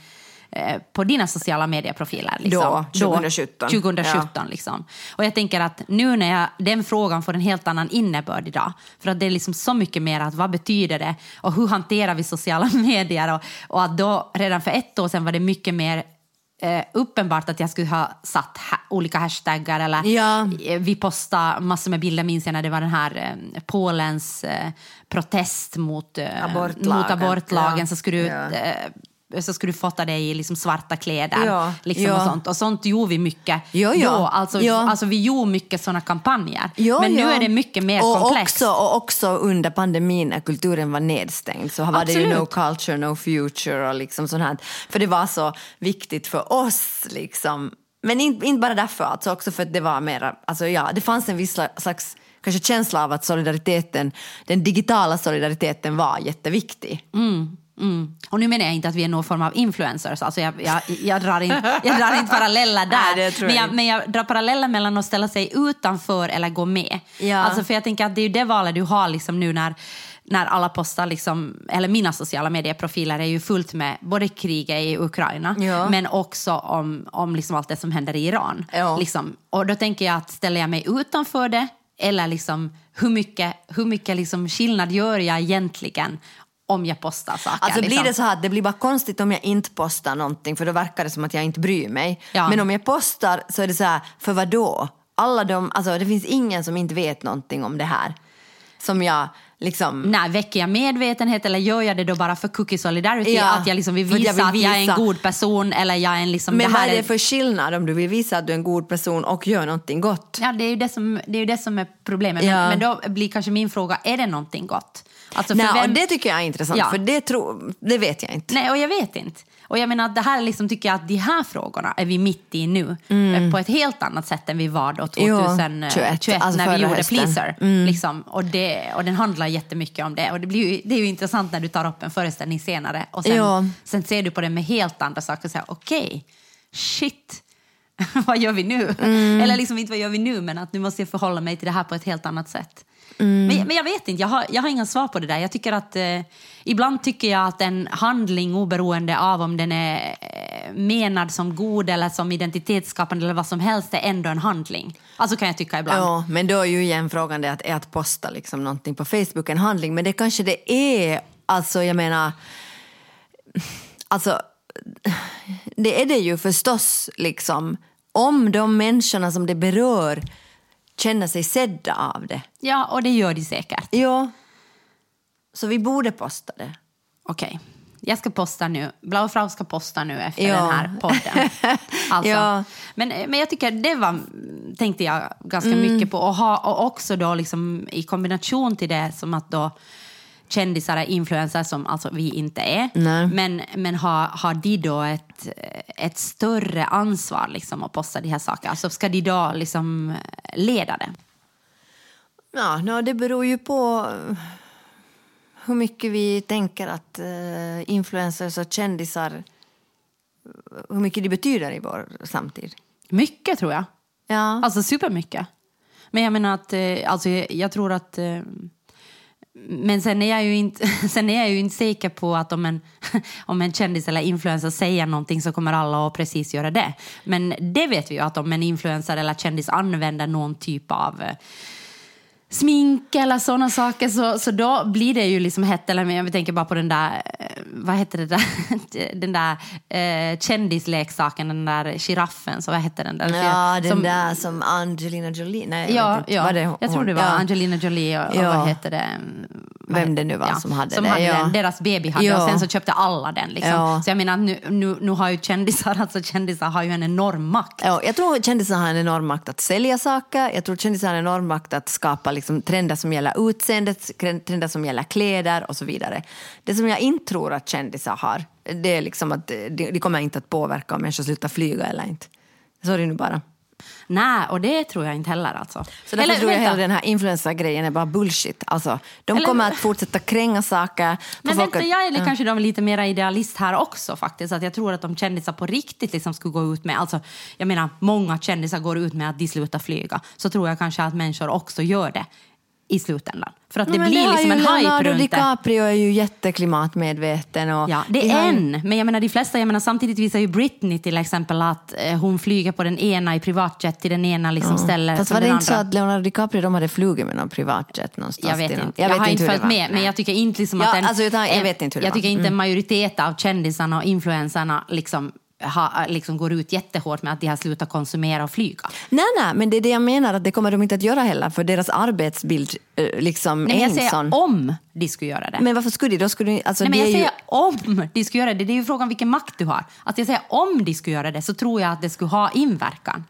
på dina sociala medieprofiler? Liksom?
Då, 2017.
2017 liksom. Och jag tänker att nu när jag, den frågan får en helt annan innebörd idag, för att det är liksom så mycket mer att vad betyder det och hur hanterar vi sociala medier och, och att då redan för ett år sedan var det mycket mer eh, uppenbart att jag skulle ha satt ha olika hashtaggar eller
Ja.
Eh, vi postade massor med bilder, minns jag när det var den här eh, Polens eh, protest mot, eh,
Abortlagen.
mot abortlagen
Ja.
så skulle du
Ja.
Så skulle du fota dig i liksom svarta kläder.
Ja,
Liksom
ja.
Och, sånt. och sånt gjorde vi mycket
Ja, ja.
då. Alltså,
Ja.
alltså vi gjorde mycket sådana kampanjer.
Ja,
Men nu är det mycket mer
och
komplext.
Också, och också under pandemin när kulturen var nedstängd så var det ju
Absolut.
no culture, no future och liksom sånt här. För det var så viktigt för oss liksom. Men inte, inte bara därför, alltså också för att det var mera, alltså ja, det fanns en viss sla- slags kanske känsla av att solidariteten, den digitala solidariteten var jätteviktig.
Mm. Och nu menar jag inte att vi är någon form av influencers, alltså jag, jag, jag, drar, inte, jag drar inte paralleller där.
Nej,
men,
jag
men jag drar paralleller mellan att ställa sig utanför eller gå med.
Ja.
Alltså för jag tänker att det är ju det valet du har liksom nu när, när alla postar, liksom, eller mina sociala medieprofiler är ju fullt med både kriget i Ukraina
Ja.
men också om, om liksom allt det som händer i Iran.
Ja.
Liksom. Och då tänker jag att ställer jag mig utanför det Eller liksom, hur mycket, hur mycket liksom skillnad gör jag egentligen om jag postar saker?
Alltså blir
liksom?
det så här det blir bara konstigt om jag inte postar någonting för då verkar det som att jag inte bryr mig.
Ja.
Men om jag postar så är det så här, för vad då? Alla de, alltså det finns ingen som inte vet någonting om det här. Som jag liksom...
Nej, väcker jag medvetenhet eller gör jag det då bara för cookie solidarity?
Ja,
att jag liksom vill visa
jag vill
att jag är en
visa.
god person eller jag är en liksom...
Men
det
vad
här
är det för skillnad om du vill visa att du är en god person och gör någonting gott?
Ja, det är ju det som, det är, det som är problemet.
Ja.
Men, men då blir kanske min fråga, är det någonting gott? Alltså,
Nej,
vem-
det tycker jag är intressant,
Ja.
för det, tro, det vet jag inte.
Nej, och jag vet inte. Och jag menar det här liksom tycker jag att de här frågorna är vi mitt i nu. eh, På ett helt annat sätt än vi var då 2021
21, alltså
när vi gjorde
hösten.
Pleaser. Liksom. Och, det, och den handlar jättemycket om det. Och det, blir ju, det är ju intressant när du tar upp en föreställning senare och sen, sen ser du på det med helt andra saker och säger okej, shit. vad gör vi nu?
Mm.
Eller liksom inte vad gör vi nu, men att nu måste jag förhålla mig till det här på ett helt annat sätt.
Mm.
Men, men jag vet inte, jag har, jag har inga svar på det där. Jag tycker att, eh, ibland tycker jag att en handling oberoende av om den är eh, menad som god eller som identitetsskapande eller vad som helst är ändå en handling. Alltså kan jag tycka ibland.
Ja, men då är ju igen frågan det att, är att posta liksom någonting på Facebook en handling. Men det kanske det är, alltså jag menar, alltså det är det ju förstås liksom. Om de människorna som det berör känner sig sedda av det.
Ja, och det gör de säkert.
Ja, så vi borde posta det.
Okej. Jag ska posta nu. Blau Frau ska posta nu efter
Ja.
den här podden. Alltså.
Ja.
men, men jag tycker det var, tänkte jag ganska
Mm.
mycket på. Och, ha, och också då liksom i kombination till det som att då kändisar är influencers som alltså vi inte är.
Nej.
Men, men har, har de då ett, ett större ansvar liksom att posta de här sakerna? Alltså ska de då liksom leda det?
Ja, no, det beror ju på eh, hur mycket vi tänker att eh, influencers och kändisar, eh, hur mycket de betyder i vår samtid.
Mycket tror jag.
Ja.
Alltså supermycket. Men jag menar att, eh, alltså jag tror att... Men sen är jag ju inte, sen är jag ju inte säker på att om en, om en kändis eller influencer säger någonting så kommer alla att precis göra det. Men det vet vi ju att om en influencer eller kändis använder någon typ av eh, smink eller sådana saker så, så då blir det ju liksom hett. Eller jag tänker bara på den där, eh, vad heter det där, den där eh, kändisleksaken, den där giraffen, så vad hette den där?
Ja, den
Som-
där som Angelina Jolie. Nej, jag
Ja,
vet inte.
ja.
Var det
jag tror
hon?
det var
Ja.
Angelina Jolie och, och
Ja.
vad heter det?
Vem det nu var som hade det,
Hade
ja.
den, deras baby hade
Ja.
och sen så köpte alla den. Liksom.
Ja.
Så jag menar, nu, nu, nu har ju kändisar, alltså kändisar har ju en enorm makt.
Ja, jag tror kändisar har en enorm makt att sälja saker. Jag tror kändisar har en enorm makt att skapa liksom, trender som gäller utseendet, trender som gäller kläder och så vidare. Det som jag inte tror att kändisar har, det är liksom att de, de kommer inte att påverka om människor slutar flyga eller inte. Det nu bara.
Nej, och det tror jag inte heller alltså.
Så därför tror jag
vänta.
hela den här influencer-grejen är bara bullshit. Alltså, de
Eller-
kommer att fortsätta kränga saker.
Men vänta,
att-
jag är ja. kanske de lite mer idealist här också faktiskt. Att jag tror att de kändisar på riktigt liksom skulle gå ut med, alltså jag menar många kändisar går ut med att de slutar flyga. Så tror jag kanske att människor också gör det i slutändan. För att det
Men
blir
har
liksom en hype
Leonardo
runt det.
DiCaprio är ju jätteklimatmedveten. Och
Ja, det är
ju-
en. Men jag menar de flesta, jag menar samtidigt visar ju Britney till exempel att eh, hon flyger på den ena i privatjet till den ena liksom ställer
Fast
som
var det inte så
andra.
att Leonardo DiCaprio de hade flugit med någon privatjet någonstans?
Jag vet inte.
någon-
Jag, har inte
det
följt med. Men jag tycker inte liksom
Ja,
att en,
alltså, jag vet inte hur det
Jag.
Mm.
tycker inte en majoritet av kändisarna och influencerna liksom, ha, liksom går ut jättehårt med att de har slutat konsumera och flyga.
Nej, nej, men det är det jag menar att det kommer de inte att göra heller för deras arbetsbild eh, liksom
Nej, jag säger
sån.
om de skulle göra det.
Men varför skulle de? Då skulle de alltså,
Nej, men jag
är ju...
säger om de skulle göra det. Det är ju frågan vilken makt du har. Att jag säger om de skulle göra det så tror jag att det skulle ha inverkan.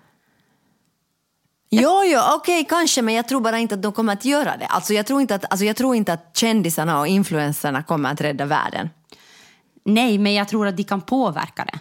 Jo, jo, okej, kanske, men jag tror bara inte att de kommer att göra det. Alltså, jag, tror inte att, alltså, jag tror inte att kändisarna och influencerna kommer att rädda världen.
Nej, men jag tror att de kan påverka det.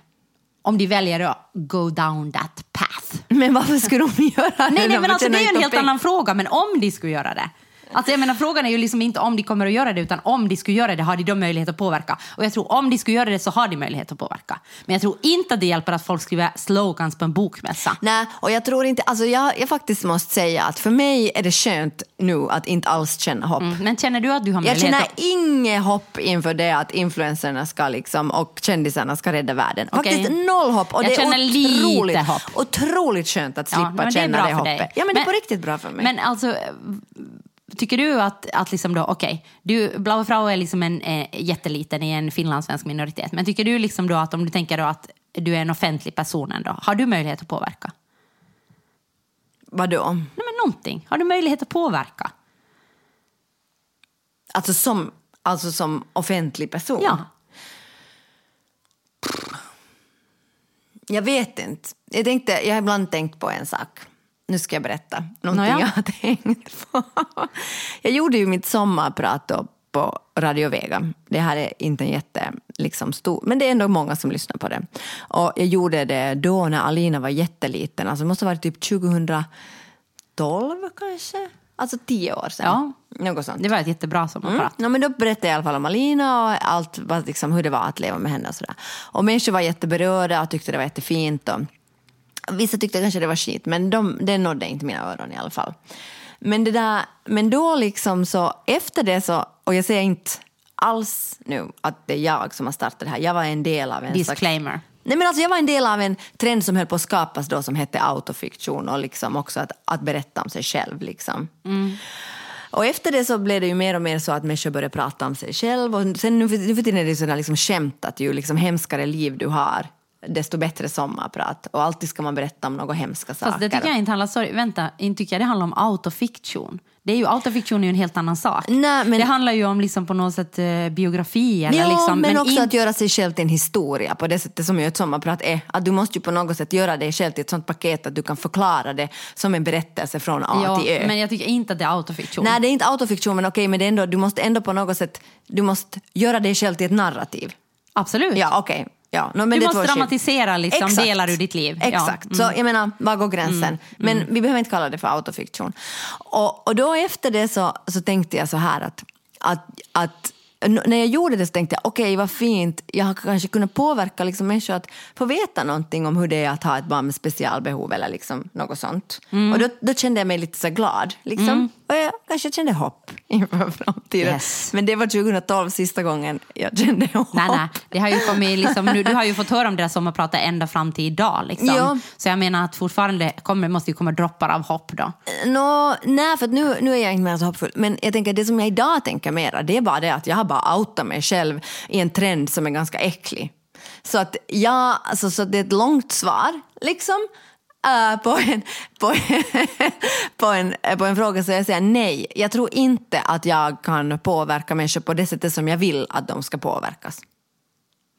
Om de väljer att go down that path.
Men varför skulle de göra det?
Nej, nej men alltså, det är ju en helt
pengar.
annan fråga. Men om de skulle göra det Alltså jag menar, frågan är ju liksom inte om de kommer att göra det, utan om de skulle göra det har de då möjlighet att påverka. Och jag tror om de skulle göra det så har de möjlighet att påverka. Men jag tror inte att det hjälper att folk skriver slogans på en bokmässa.
Nej, och jag tror inte, alltså jag, jag faktiskt måste säga att för mig är det skönt nu att inte alls känna hopp.
Mm. Men känner du att du har
Jag
möjlighet
känner
att...
inget hopp inför det att influencerna ska liksom, och kändisarna ska rädda världen.
Okej.
Faktiskt noll hopp. Och
Jag
det är otroligt,
hopp.
otroligt skönt att
Ja,
slippa
men det är
känna det
dig.
hoppet. Ja, men, det är på riktigt bra för mig.
Men alltså, tycker du att, att liksom då, okej, du, Blaue Frau är liksom en eh, jätteliten i en finlandssvensk minoritet, men tycker du liksom då att om du tänker då att du är en offentlig person ändå, har du möjlighet att påverka?
Vadå?
Nej men någonting, har du möjlighet att påverka?
Alltså som, alltså som offentlig person?
Ja.
Jag vet inte. Jag, tänkte, jag har ibland tänkt på en sak. Nu ska jag berätta någonting
Nåja.
jag har tänkt på. Jag gjorde ju mitt sommarprat då på Radio Vega. Det här är inte en jätte liksom, stor, men det är ändå många som lyssnar på det. Och jag gjorde det då när Alina var jätteliten, alltså det måste ha varit typ 2012 kanske? Alltså tio år sedan.
Ja.
Något sånt.
Det var ett jättebra sommarprat.
Mm. Ja, men då berättade jag i alla fall om Alina och allt, liksom, hur det var att leva med henne. Och, sådär. och människor var jätteberörda och tyckte det var jättefint. Och vissa tyckte kanske det var skit, men de, det nådde inte mina öron i alla fall. Men, det där, men då liksom så, efter det så, och jag säger inte alls nu att det är jag som har startat det här, jag var en del av en slags
Disclaimer.
Nej, men alltså jag var en del av en trend som höll på att skapas då som hette autofiktion och liksom också att, att berätta om sig själv. Liksom. Och efter det så blev det ju mer och mer så att människor började prata om sig själv. Och sen nu för, nu för tiden är det sådär liksom skämt att ju liksom hemskare liv du har desto bättre sommarprat. Och alltid ska man berätta om några hemska saker.
Fast det tycker jag inte handlar, sorry, vänta, inte tycker jag det handlar om autofiktion. Det är ju, autofiktion är ju en helt annan sak.
Nej, men-
Det handlar ju om liksom på något sätt eh, biografi eller
Ja,
liksom,
men, också
in-
att göra sig själv till en historia på det sättet som ju ett sommarprat är. Att du måste ju på något sätt göra dig själv till ett sånt paket att du kan förklara det som en berättelse från A
ja,
till Ö.
Men jag tycker inte att det är autofiktion.
Nej, det är inte autofiktion, men okej, men det är ändå, du måste ändå på något sätt, du måste göra dig själv till ett narrativ.
Absolut.
Ja, okej. Ja, no,
Du måste dramatisera liksom
Exakt.
delar ur ditt liv. Ja. Mm.
Exakt. Så jag menar, var går gränsen? Men vi behöver inte kalla det för autofiktion. Och, och då efter det så, så tänkte jag så här att, att, att när jag gjorde det så tänkte jag, okej vad fint, jag har kanske kunnat påverka liksom människor att få veta någonting om hur det är att ha ett barn med specialbehov eller liksom något sånt.
Mm.
Och då, då kände jag mig lite så glad. Liksom. Och jag kanske kände hopp inför framtiden.
Yes.
Men det var 2012 sista gången jag kände hopp.
Nej, nej. Det har ju kommit liksom, nu, du har ju fått höra om det där sommarpratet ända fram till idag. Liksom.
Ja.
Så jag menar att fortfarande kommer, måste ju komma droppar av hopp då.
Nå, nej, för nu, nu är jag inte mer så hoppfull. Men jag tänker det som jag idag tänker mera, det är bara det att jag har bara outat mig själv i en trend som är ganska äcklig. Så att jag, alltså, så det är ett långt svar, liksom uh, på, en, på, på, en, eh, på en fråga så jag säger nej. Jag tror inte att jag kan påverka människor på det sättet som jag vill att de ska påverkas.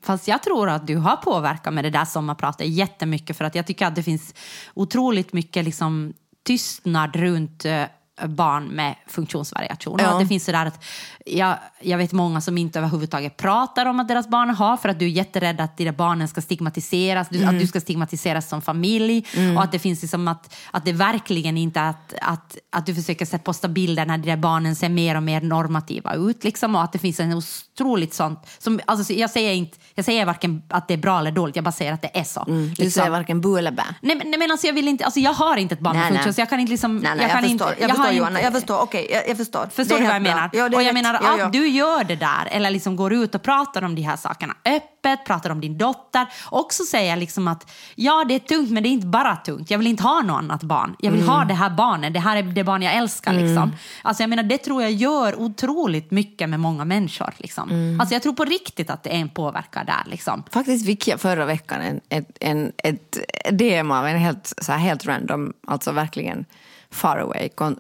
Fast jag tror att du har påverkat med det där sommarpratet jättemycket för att jag tycker att det finns otroligt mycket liksom tystnad runt eh, barn med funktionsvariation.
Ja.
Det finns sådär att jag, jag vet många som inte överhuvudtaget pratar om att deras barn har för att du är jätterädd att dina barnen ska stigmatiseras, du, att du ska stigmatiseras som familj och att det finns liksom att, att det verkligen inte att, att, att du försöker se- posta bilder när där barnen ser mer och mer normativa ut liksom och att det finns en otroligt sånt, som, alltså jag säger inte, jag säger varken att det är bra eller dåligt, jag bara säger att det är så.
Du
liksom.
säger varken bu eller bä.
Nej, men, nej, men alltså jag vill inte, alltså jag har inte ett barn med
nej.
funktion så jag kan inte liksom...
Nej, nej, jag,
kan inte,
jag förstår
har
Johanna.
inte-
Jag förstår, okej, jag, jag förstår.
Förstår du vad jag menar?
Ja,
och jag
rätt.
menar
Ja,
att
ja.
du gör det där, eller liksom går ut och pratar om de här sakerna öppet, pratar om din dotter. Också säger liksom att ja, det är tungt, men det är inte bara tungt. Jag vill inte ha något annat barn. Jag vill
Mm.
ha det här barnet. Det här är det barn jag älskar. Liksom. Alltså, jag menar, det tror jag gör otroligt mycket med många människor. Liksom.
Mm.
Alltså, jag tror på riktigt att det är en påverkan där. Liksom.
Faktiskt fick jag förra veckan en, ett, en, ett DM av en helt, så här, helt random, alltså verkligen far away kon,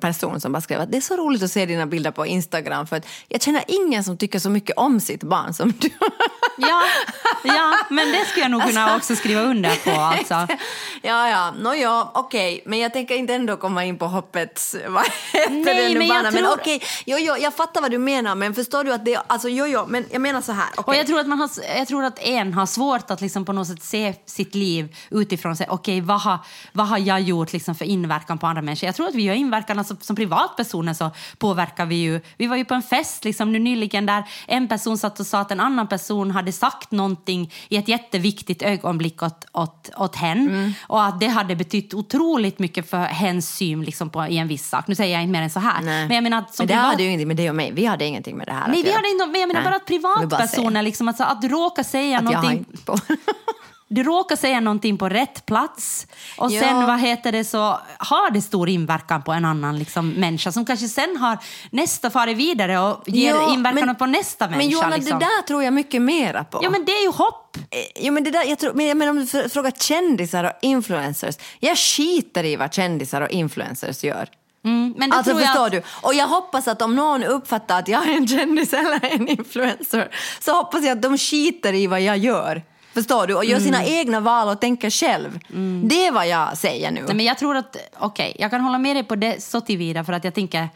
person som bara skrev att det är så roligt att se dina bilder på Instagram för att jag känner ingen som tycker så mycket om sitt barn som du.
Ja, ja, men det skulle jag nog kunna också skriva under på. Alltså.
ja, ja, no, ja, okej, men jag tänker inte ändå komma in på hoppets, vad heter
Nej,
det nu
men jag
bana, men
tror-
okej, jo, jo, jag fattar vad du menar, men förstår du att det, alltså jo, jo, men jag menar så här,
Och
okej.
jag tror, att man har, jag tror att en har svårt att liksom på något sätt se sitt liv utifrån. Sig, Okej, vad, har, vad har jag gjort liksom för inverkan på andra människor? Jag tror att vi har inverkat påverkan, alltså som privatpersoner så påverkar vi ju. Vi var ju på en fest liksom nu nyligen där en person satt och sa att en annan person hade sagt någonting i ett jätteviktigt ögonblick åt, åt, åt hen
Mm.
och att det hade betytt otroligt mycket för hens syn liksom på, i en viss sak. Nu säger jag inte mer än så här.
Nej.
Men jag menar att som
Men det
privat-
hade ju ingenting med det och mig. Vi hade ingenting med det här
Nej,
att
vi
göra.
hade inte, men jag menar
Nej,
bara att privatpersoner, liksom, alltså, att du råkar säga
Att jag har
någonting
inte på.
du råkar säga någonting på rätt plats och
Ja.
sen vad heter det så har det stor inverkan på en annan liksom, människa som kanske sen har nästa farit vidare och ger
Ja,
inverkan
men-
på nästa människa.
Men Johanna,
liksom.
det där tror jag mycket mera på.
Ja men det är ju hopp.
Eh, Jo, men det där, jag tror, men, men om du fr- frågar kändisar och influencers. Jag skiter i vad kändisar och influencers gör.
Mm, men det
Alltså
tror jag
förstår du? Och jag hoppas att om någon uppfattar att jag är en kändis eller en influencer så hoppas jag att de skiter i vad jag gör. Förstår du? Och gör sina egna val och tänker själv. Det är vad jag säger nu.
Nej, men jag tror att, okej, jag kan hålla med dig på det så tillvida för att jag tänker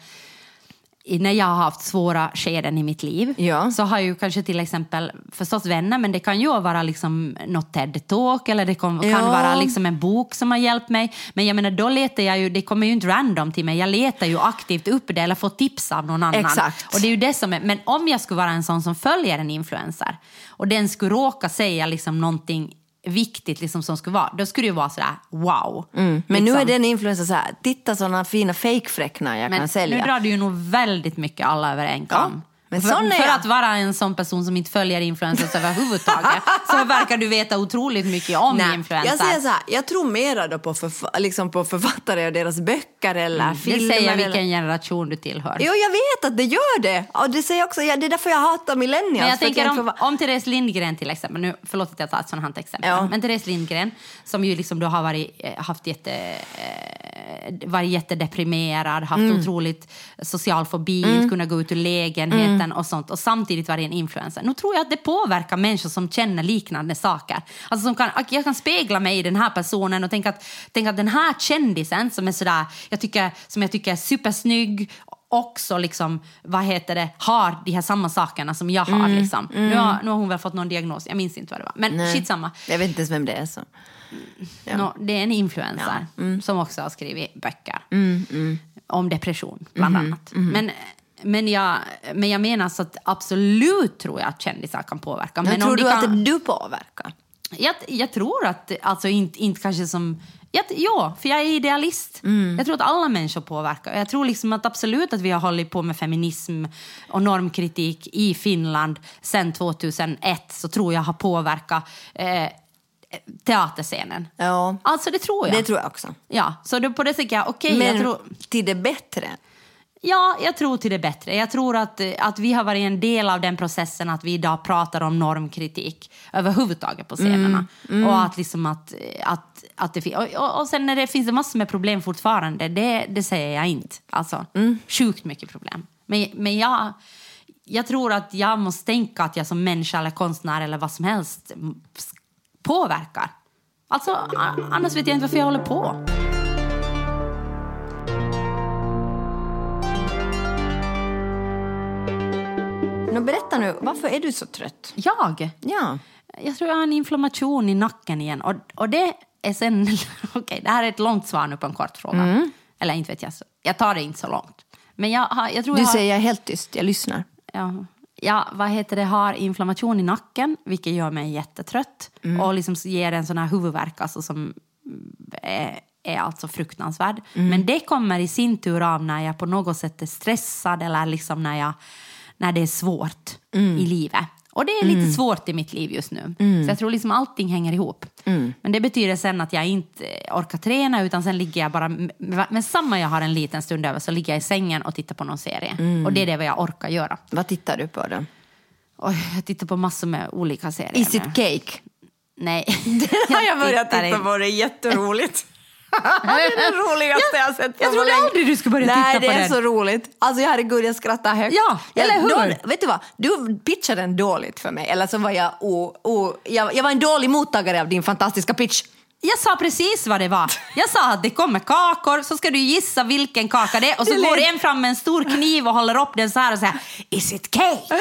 när jag har haft svåra skeden i mitt liv
Ja.
så har jag ju kanske till exempel förstås vänner men det kan ju vara liksom något TED-talk eller det kan, kan
Ja.
vara liksom en bok som har hjälpt mig. Men jag menar då letar jag ju, det kommer ju inte random till mig, jag letar ju aktivt upp det eller får tips av någon annan.
Exakt.
Och det är ju det som är, men om jag skulle vara en sån som följer en influencer och den skulle råka säga liksom någonting viktigt liksom som skulle vara, då skulle det ju vara sådär wow.
Mm. Men nu
Liksom.
är den influencer så här, titta sådana fina fejkfräcknar jag
Men
kan sälja.
nu drar du ju nog väldigt mycket alla över en kam.
Men
för,
sån är
för
jag.
att vara en sån person som inte följer influencers överhuvudtaget så verkar du veta otroligt mycket om
Nej,
influencers.
jag säger så här, jag tror mera då på, förfa- liksom på författare och deras böcker eller
Mm, det
filmer.
säger
eller...
vilken generation du tillhör.
Jo, jag vet att det gör det. Och det, säger också, ja, det är därför jag hatar millennials.
Men jag tänker om, om Therese Lindgren till exempel, nu, förlåt att jag tar ett sånt här exempel,
Ja.
men Therese Lindgren som ju liksom då har varit, eh, haft jätte, eh, varit jättedeprimerad, haft
Mm.
otroligt social fobi, inte kunnat gå ut ur lägenheten
Mm.
Och sånt och samtidigt varit en influencer. Nu tror jag att det påverkar människor som känner liknande saker. Alltså som kan, jag kan spegla mig i den här personen och tänka att, tänka att den här kändisen som är sådär, jag tycker, som jag tycker är supersnygg också liksom, vad heter det, har de här samma sakerna som jag har. Liksom. Nu, har, nu har hon väl fått någon diagnos, jag minns inte vad det var. Men
Nej.
shit samma.
Jag vet inte ens vem det är. Så.
Nå, det är en influencer
Mm.
som också har skrivit böcker om depression, bland
Mm-hmm.
annat. Men, men, jag, men jag menar så att absolut tror jag att kändisar kan påverka.
Men
Men
tror du
kan,
att du påverkar?
jag, jag tror att, alltså inte, inte kanske som... Jag, ja, för jag är idealist.
Mm.
Jag tror att alla människor påverkar. Jag tror liksom att absolut att vi har hållit på med feminism och normkritik i Finland sedan 2001 så tror jag har påverkat eh, teaterscenen.
Ja,
Alltså det tror jag.
det tror jag också.
Ja, så då på det tänker jag, okej,
Men
jag tror...
till det bättre.
Ja, jag tror till det bättre. Jag tror att, eh, att vi har varit en del av den processen att vi idag pratar om normkritik överhuvudtaget på scenerna. Och att liksom att, eh, att, att det fin- och, och, sen när det finns det massor med problem fortfarande, det, det säger jag inte. Alltså, sjukt mycket problem. Men, men jag, jag tror att jag måste tänka att jag som människa eller konstnär eller vad som helst mm, påverkar. Alltså, annars vet jag inte varför jag håller på.
Nå, berätta nu, varför är du så trött?
Jag?
Ja.
Jag tror jag har en inflammation i nacken igen. Och, och det är sen... Okej, det här är ett långt svar nu på en kort fråga. Eller inte vet jag. Jag tar det inte så långt. Men jag, har, jag tror
Du
jag har,
säger jag helt tyst, jag lyssnar.
Ja, ja, vad heter det? Har inflammation i nacken, vilket gör mig jättetrött. Och liksom ger en sån här huvudvärk alltså, som är, är alltså fruktansvärd. Men det kommer i sin tur av när jag på något sätt är stressad eller liksom när, jag, när det är svårt i livet. Och det är lite svårt i mitt liv just nu. Så jag tror liksom allting hänger ihop. Men det betyder sen att jag inte orkar träna utan sen ligger jag bara, med samma jag har en liten stund över så ligger jag i sängen och tittar på någon serie. Och det är det vad jag orkar göra.
Vad tittar du på då?
Oj, jag tittar på massor med olika serier
Is it cake?
Nej.
har jag börjat
tittar
titta på, det är jätteroligt. Det är det roligaste jag har sett på
jag
så
trodde aldrig du skulle börja
Nej,
titta på
det är
den.
så roligt. Alltså herregud, jag skrattar högt.
Ja, eller hur?
Då, vet du vad? Du pitchade den dåligt för mig. Eller så var jag, o, o, jag, jag var en dålig mottagare av din fantastiska pitch.
Jag sa precis vad det var. Jag sa att det kommer kakor, så ska du gissa vilken kaka det är. Och så
Det
går
lät-
en fram med en stor kniv och håller upp den så här och säger Is it cake?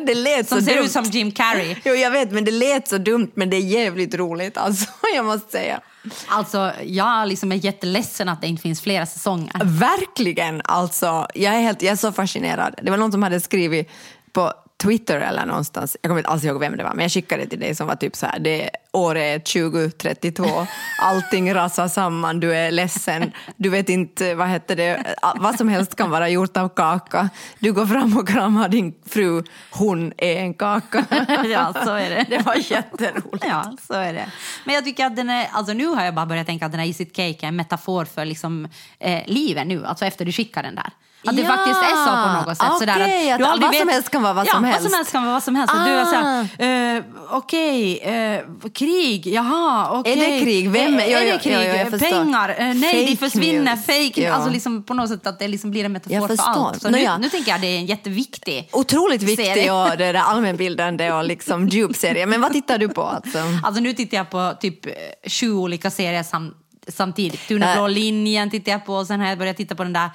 det lät så
Som ser
dumt.
ut som Jim Carrey.
Jo, jag vet, men det lät så dumt, men det är jävligt roligt. Alltså, jag måste säga.
Alltså, jag liksom är jätteledsen att det inte finns flera säsonger.
Verkligen! Alltså, jag, är helt, jag är så fascinerad. Det var någon som hade skrivit på Twitter eller någonstans, jag kommer inte alls ihåg vem det var, men jag skickade till dig som var typ så här, det är året 2032, allting rasar samman, du är ledsen, du vet inte, vad heter det, vad som helst kan vara gjort av kaka. Du går fram och kramar din fru, hon är en kaka.
Ja, så är det.
Det var jätteroligt.
Ja, så är det. Men jag tycker att den är, alltså nu har jag bara börjat tänka att den här Is it cake är en metafor för liksom, eh, livet nu, alltså efter du skickar den där. Att det
Ja,
faktiskt är så på något sätt. sådär
okej,
att
att
du aldrig
vad som helst kan vara vad
ja,
som
vad
helst.
som helst kan vara vad som helst. Och du är
Ah.
såhär, eh, okej, eh, krig, jaha, okej.
Är det krig? Vem är-
är,
Jo,
är det krig? Pengar? Eh, nej,
Fake
det försvinner.
news.
Fake.
Ja.
Alltså liksom på något sätt att det liksom blir en metafor för allt. Så nu, nu tänker jag att det är en jätteviktig
Otroligt viktig
serie.
och det är allmänbildande och liksom djup serie. Men vad tittar du på? Alltså?
Alltså nu tittar jag på typ eh, sju olika serier sam samtidigt.
Äh.
blå linjen tittar jag på och sen har jag börjat titta på den där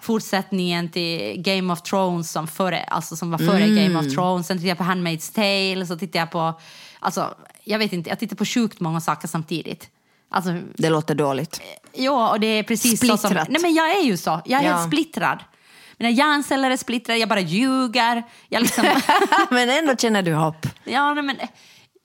fortsättningen till Game of Thrones som, före, alltså som var före
Mm.
Game of Thrones. Sen tittar jag på Handmaid's Tale, så tittar jag på, alltså jag vet inte, jag tittar på sjukt många saker samtidigt. Alltså,
Det låter dåligt.
ja, och det är precis så som...
Splittrat.
Nej men jag är ju så, jag är
Ja.
helt splittrad. Mina hjärnceller är splittrade, jag bara ljuger. Jag liksom,
Men ändå känner du hopp.
ja, nej, men,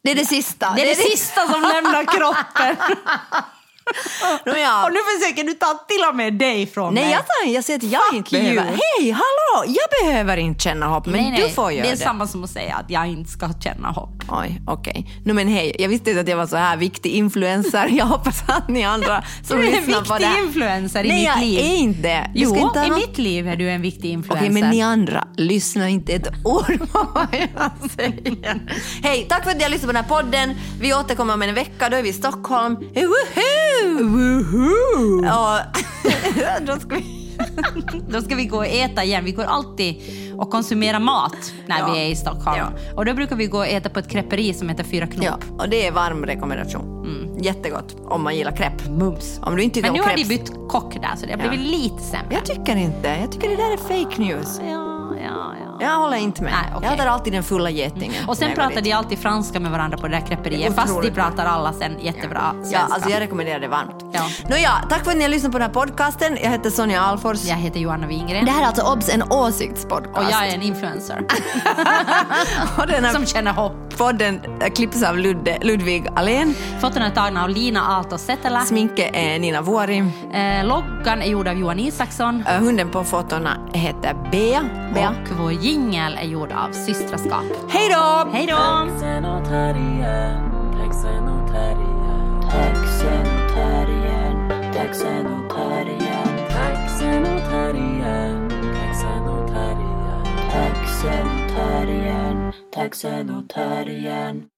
Det är det sista.
det är det sista som lämnar kroppen.
Nåja.
Och nu försöker du ta till och med dig från
Nej,
mig.
jag, tar, jag säger att jag inte
you.
behöver. Hej, hallå! Jag behöver inte känna hopp, men
nej, nej,
du får göra
det
det.
är samma som att säga att jag inte ska känna hopp.
Oj, okej. No, men hej, jag visste inte att jag var så här viktig influencer. Jag hoppas att ni andra som
Du är en
lyssnar på det
viktig
här...
influencer i
Nej,
mitt
jag
liv.
är inte det. Du
Jo,
inte
i
någon-
mitt liv är du en viktig influencer.
Okej, men ni andra, lyssna inte ett ord på vad jag säger. Hej, tack för att ni har lyssnat på den här podden. Vi återkommer om en vecka, då är vi i Stockholm. Woohoo! Woohoo! Och då ska vi...
Då ska vi gå och äta igen. Vi går alltid och konsumerar mat när
Ja.
vi är i Stockholm.
Ja.
Och då brukar vi gå och äta på ett creperi som heter Fyra Knop.
Ja, och det är varm rekommendation. Jättegott om man gillar crepe.
Mums.
Om du inte tycker
Men nu
om
har de bytt kock där så det har
Ja.
blivit lite sämre.
Jag tycker inte. Jag tycker det där är fake news.
Ja, ja, ja.
Jag håller inte med.
Nej, okej.
Jag äter alltid den fulla getingen.
Och sen
dit.
de alltid franska med varandra på det där creperiet fast de pratar alla sen jättebra svenska.
Ja, alltså jag rekommenderar det varmt.
Ja.
Nåja, tack för att ni har lyssnat på den här podcasten. Jag heter Sonja Alfors.
Jag heter Johanna Wingren
Det här är alltså OBS, en åsiktspodcast.
och jag är en influencer
här
som känner hopp.
podden klipps av Ludde, Ludvig Alén.
Fotona är tagna av Lina Aalto Setälä.
Sminke är Nina Vuori.
Eh, loggan är gjord av Johan Isaksson.
Äh, Hunden på fotona heter Bea. Bea.
Och vår jingel är gjord av Systraskap.
Hej då!
Hej då!
Taxenotarien, taxenotarien.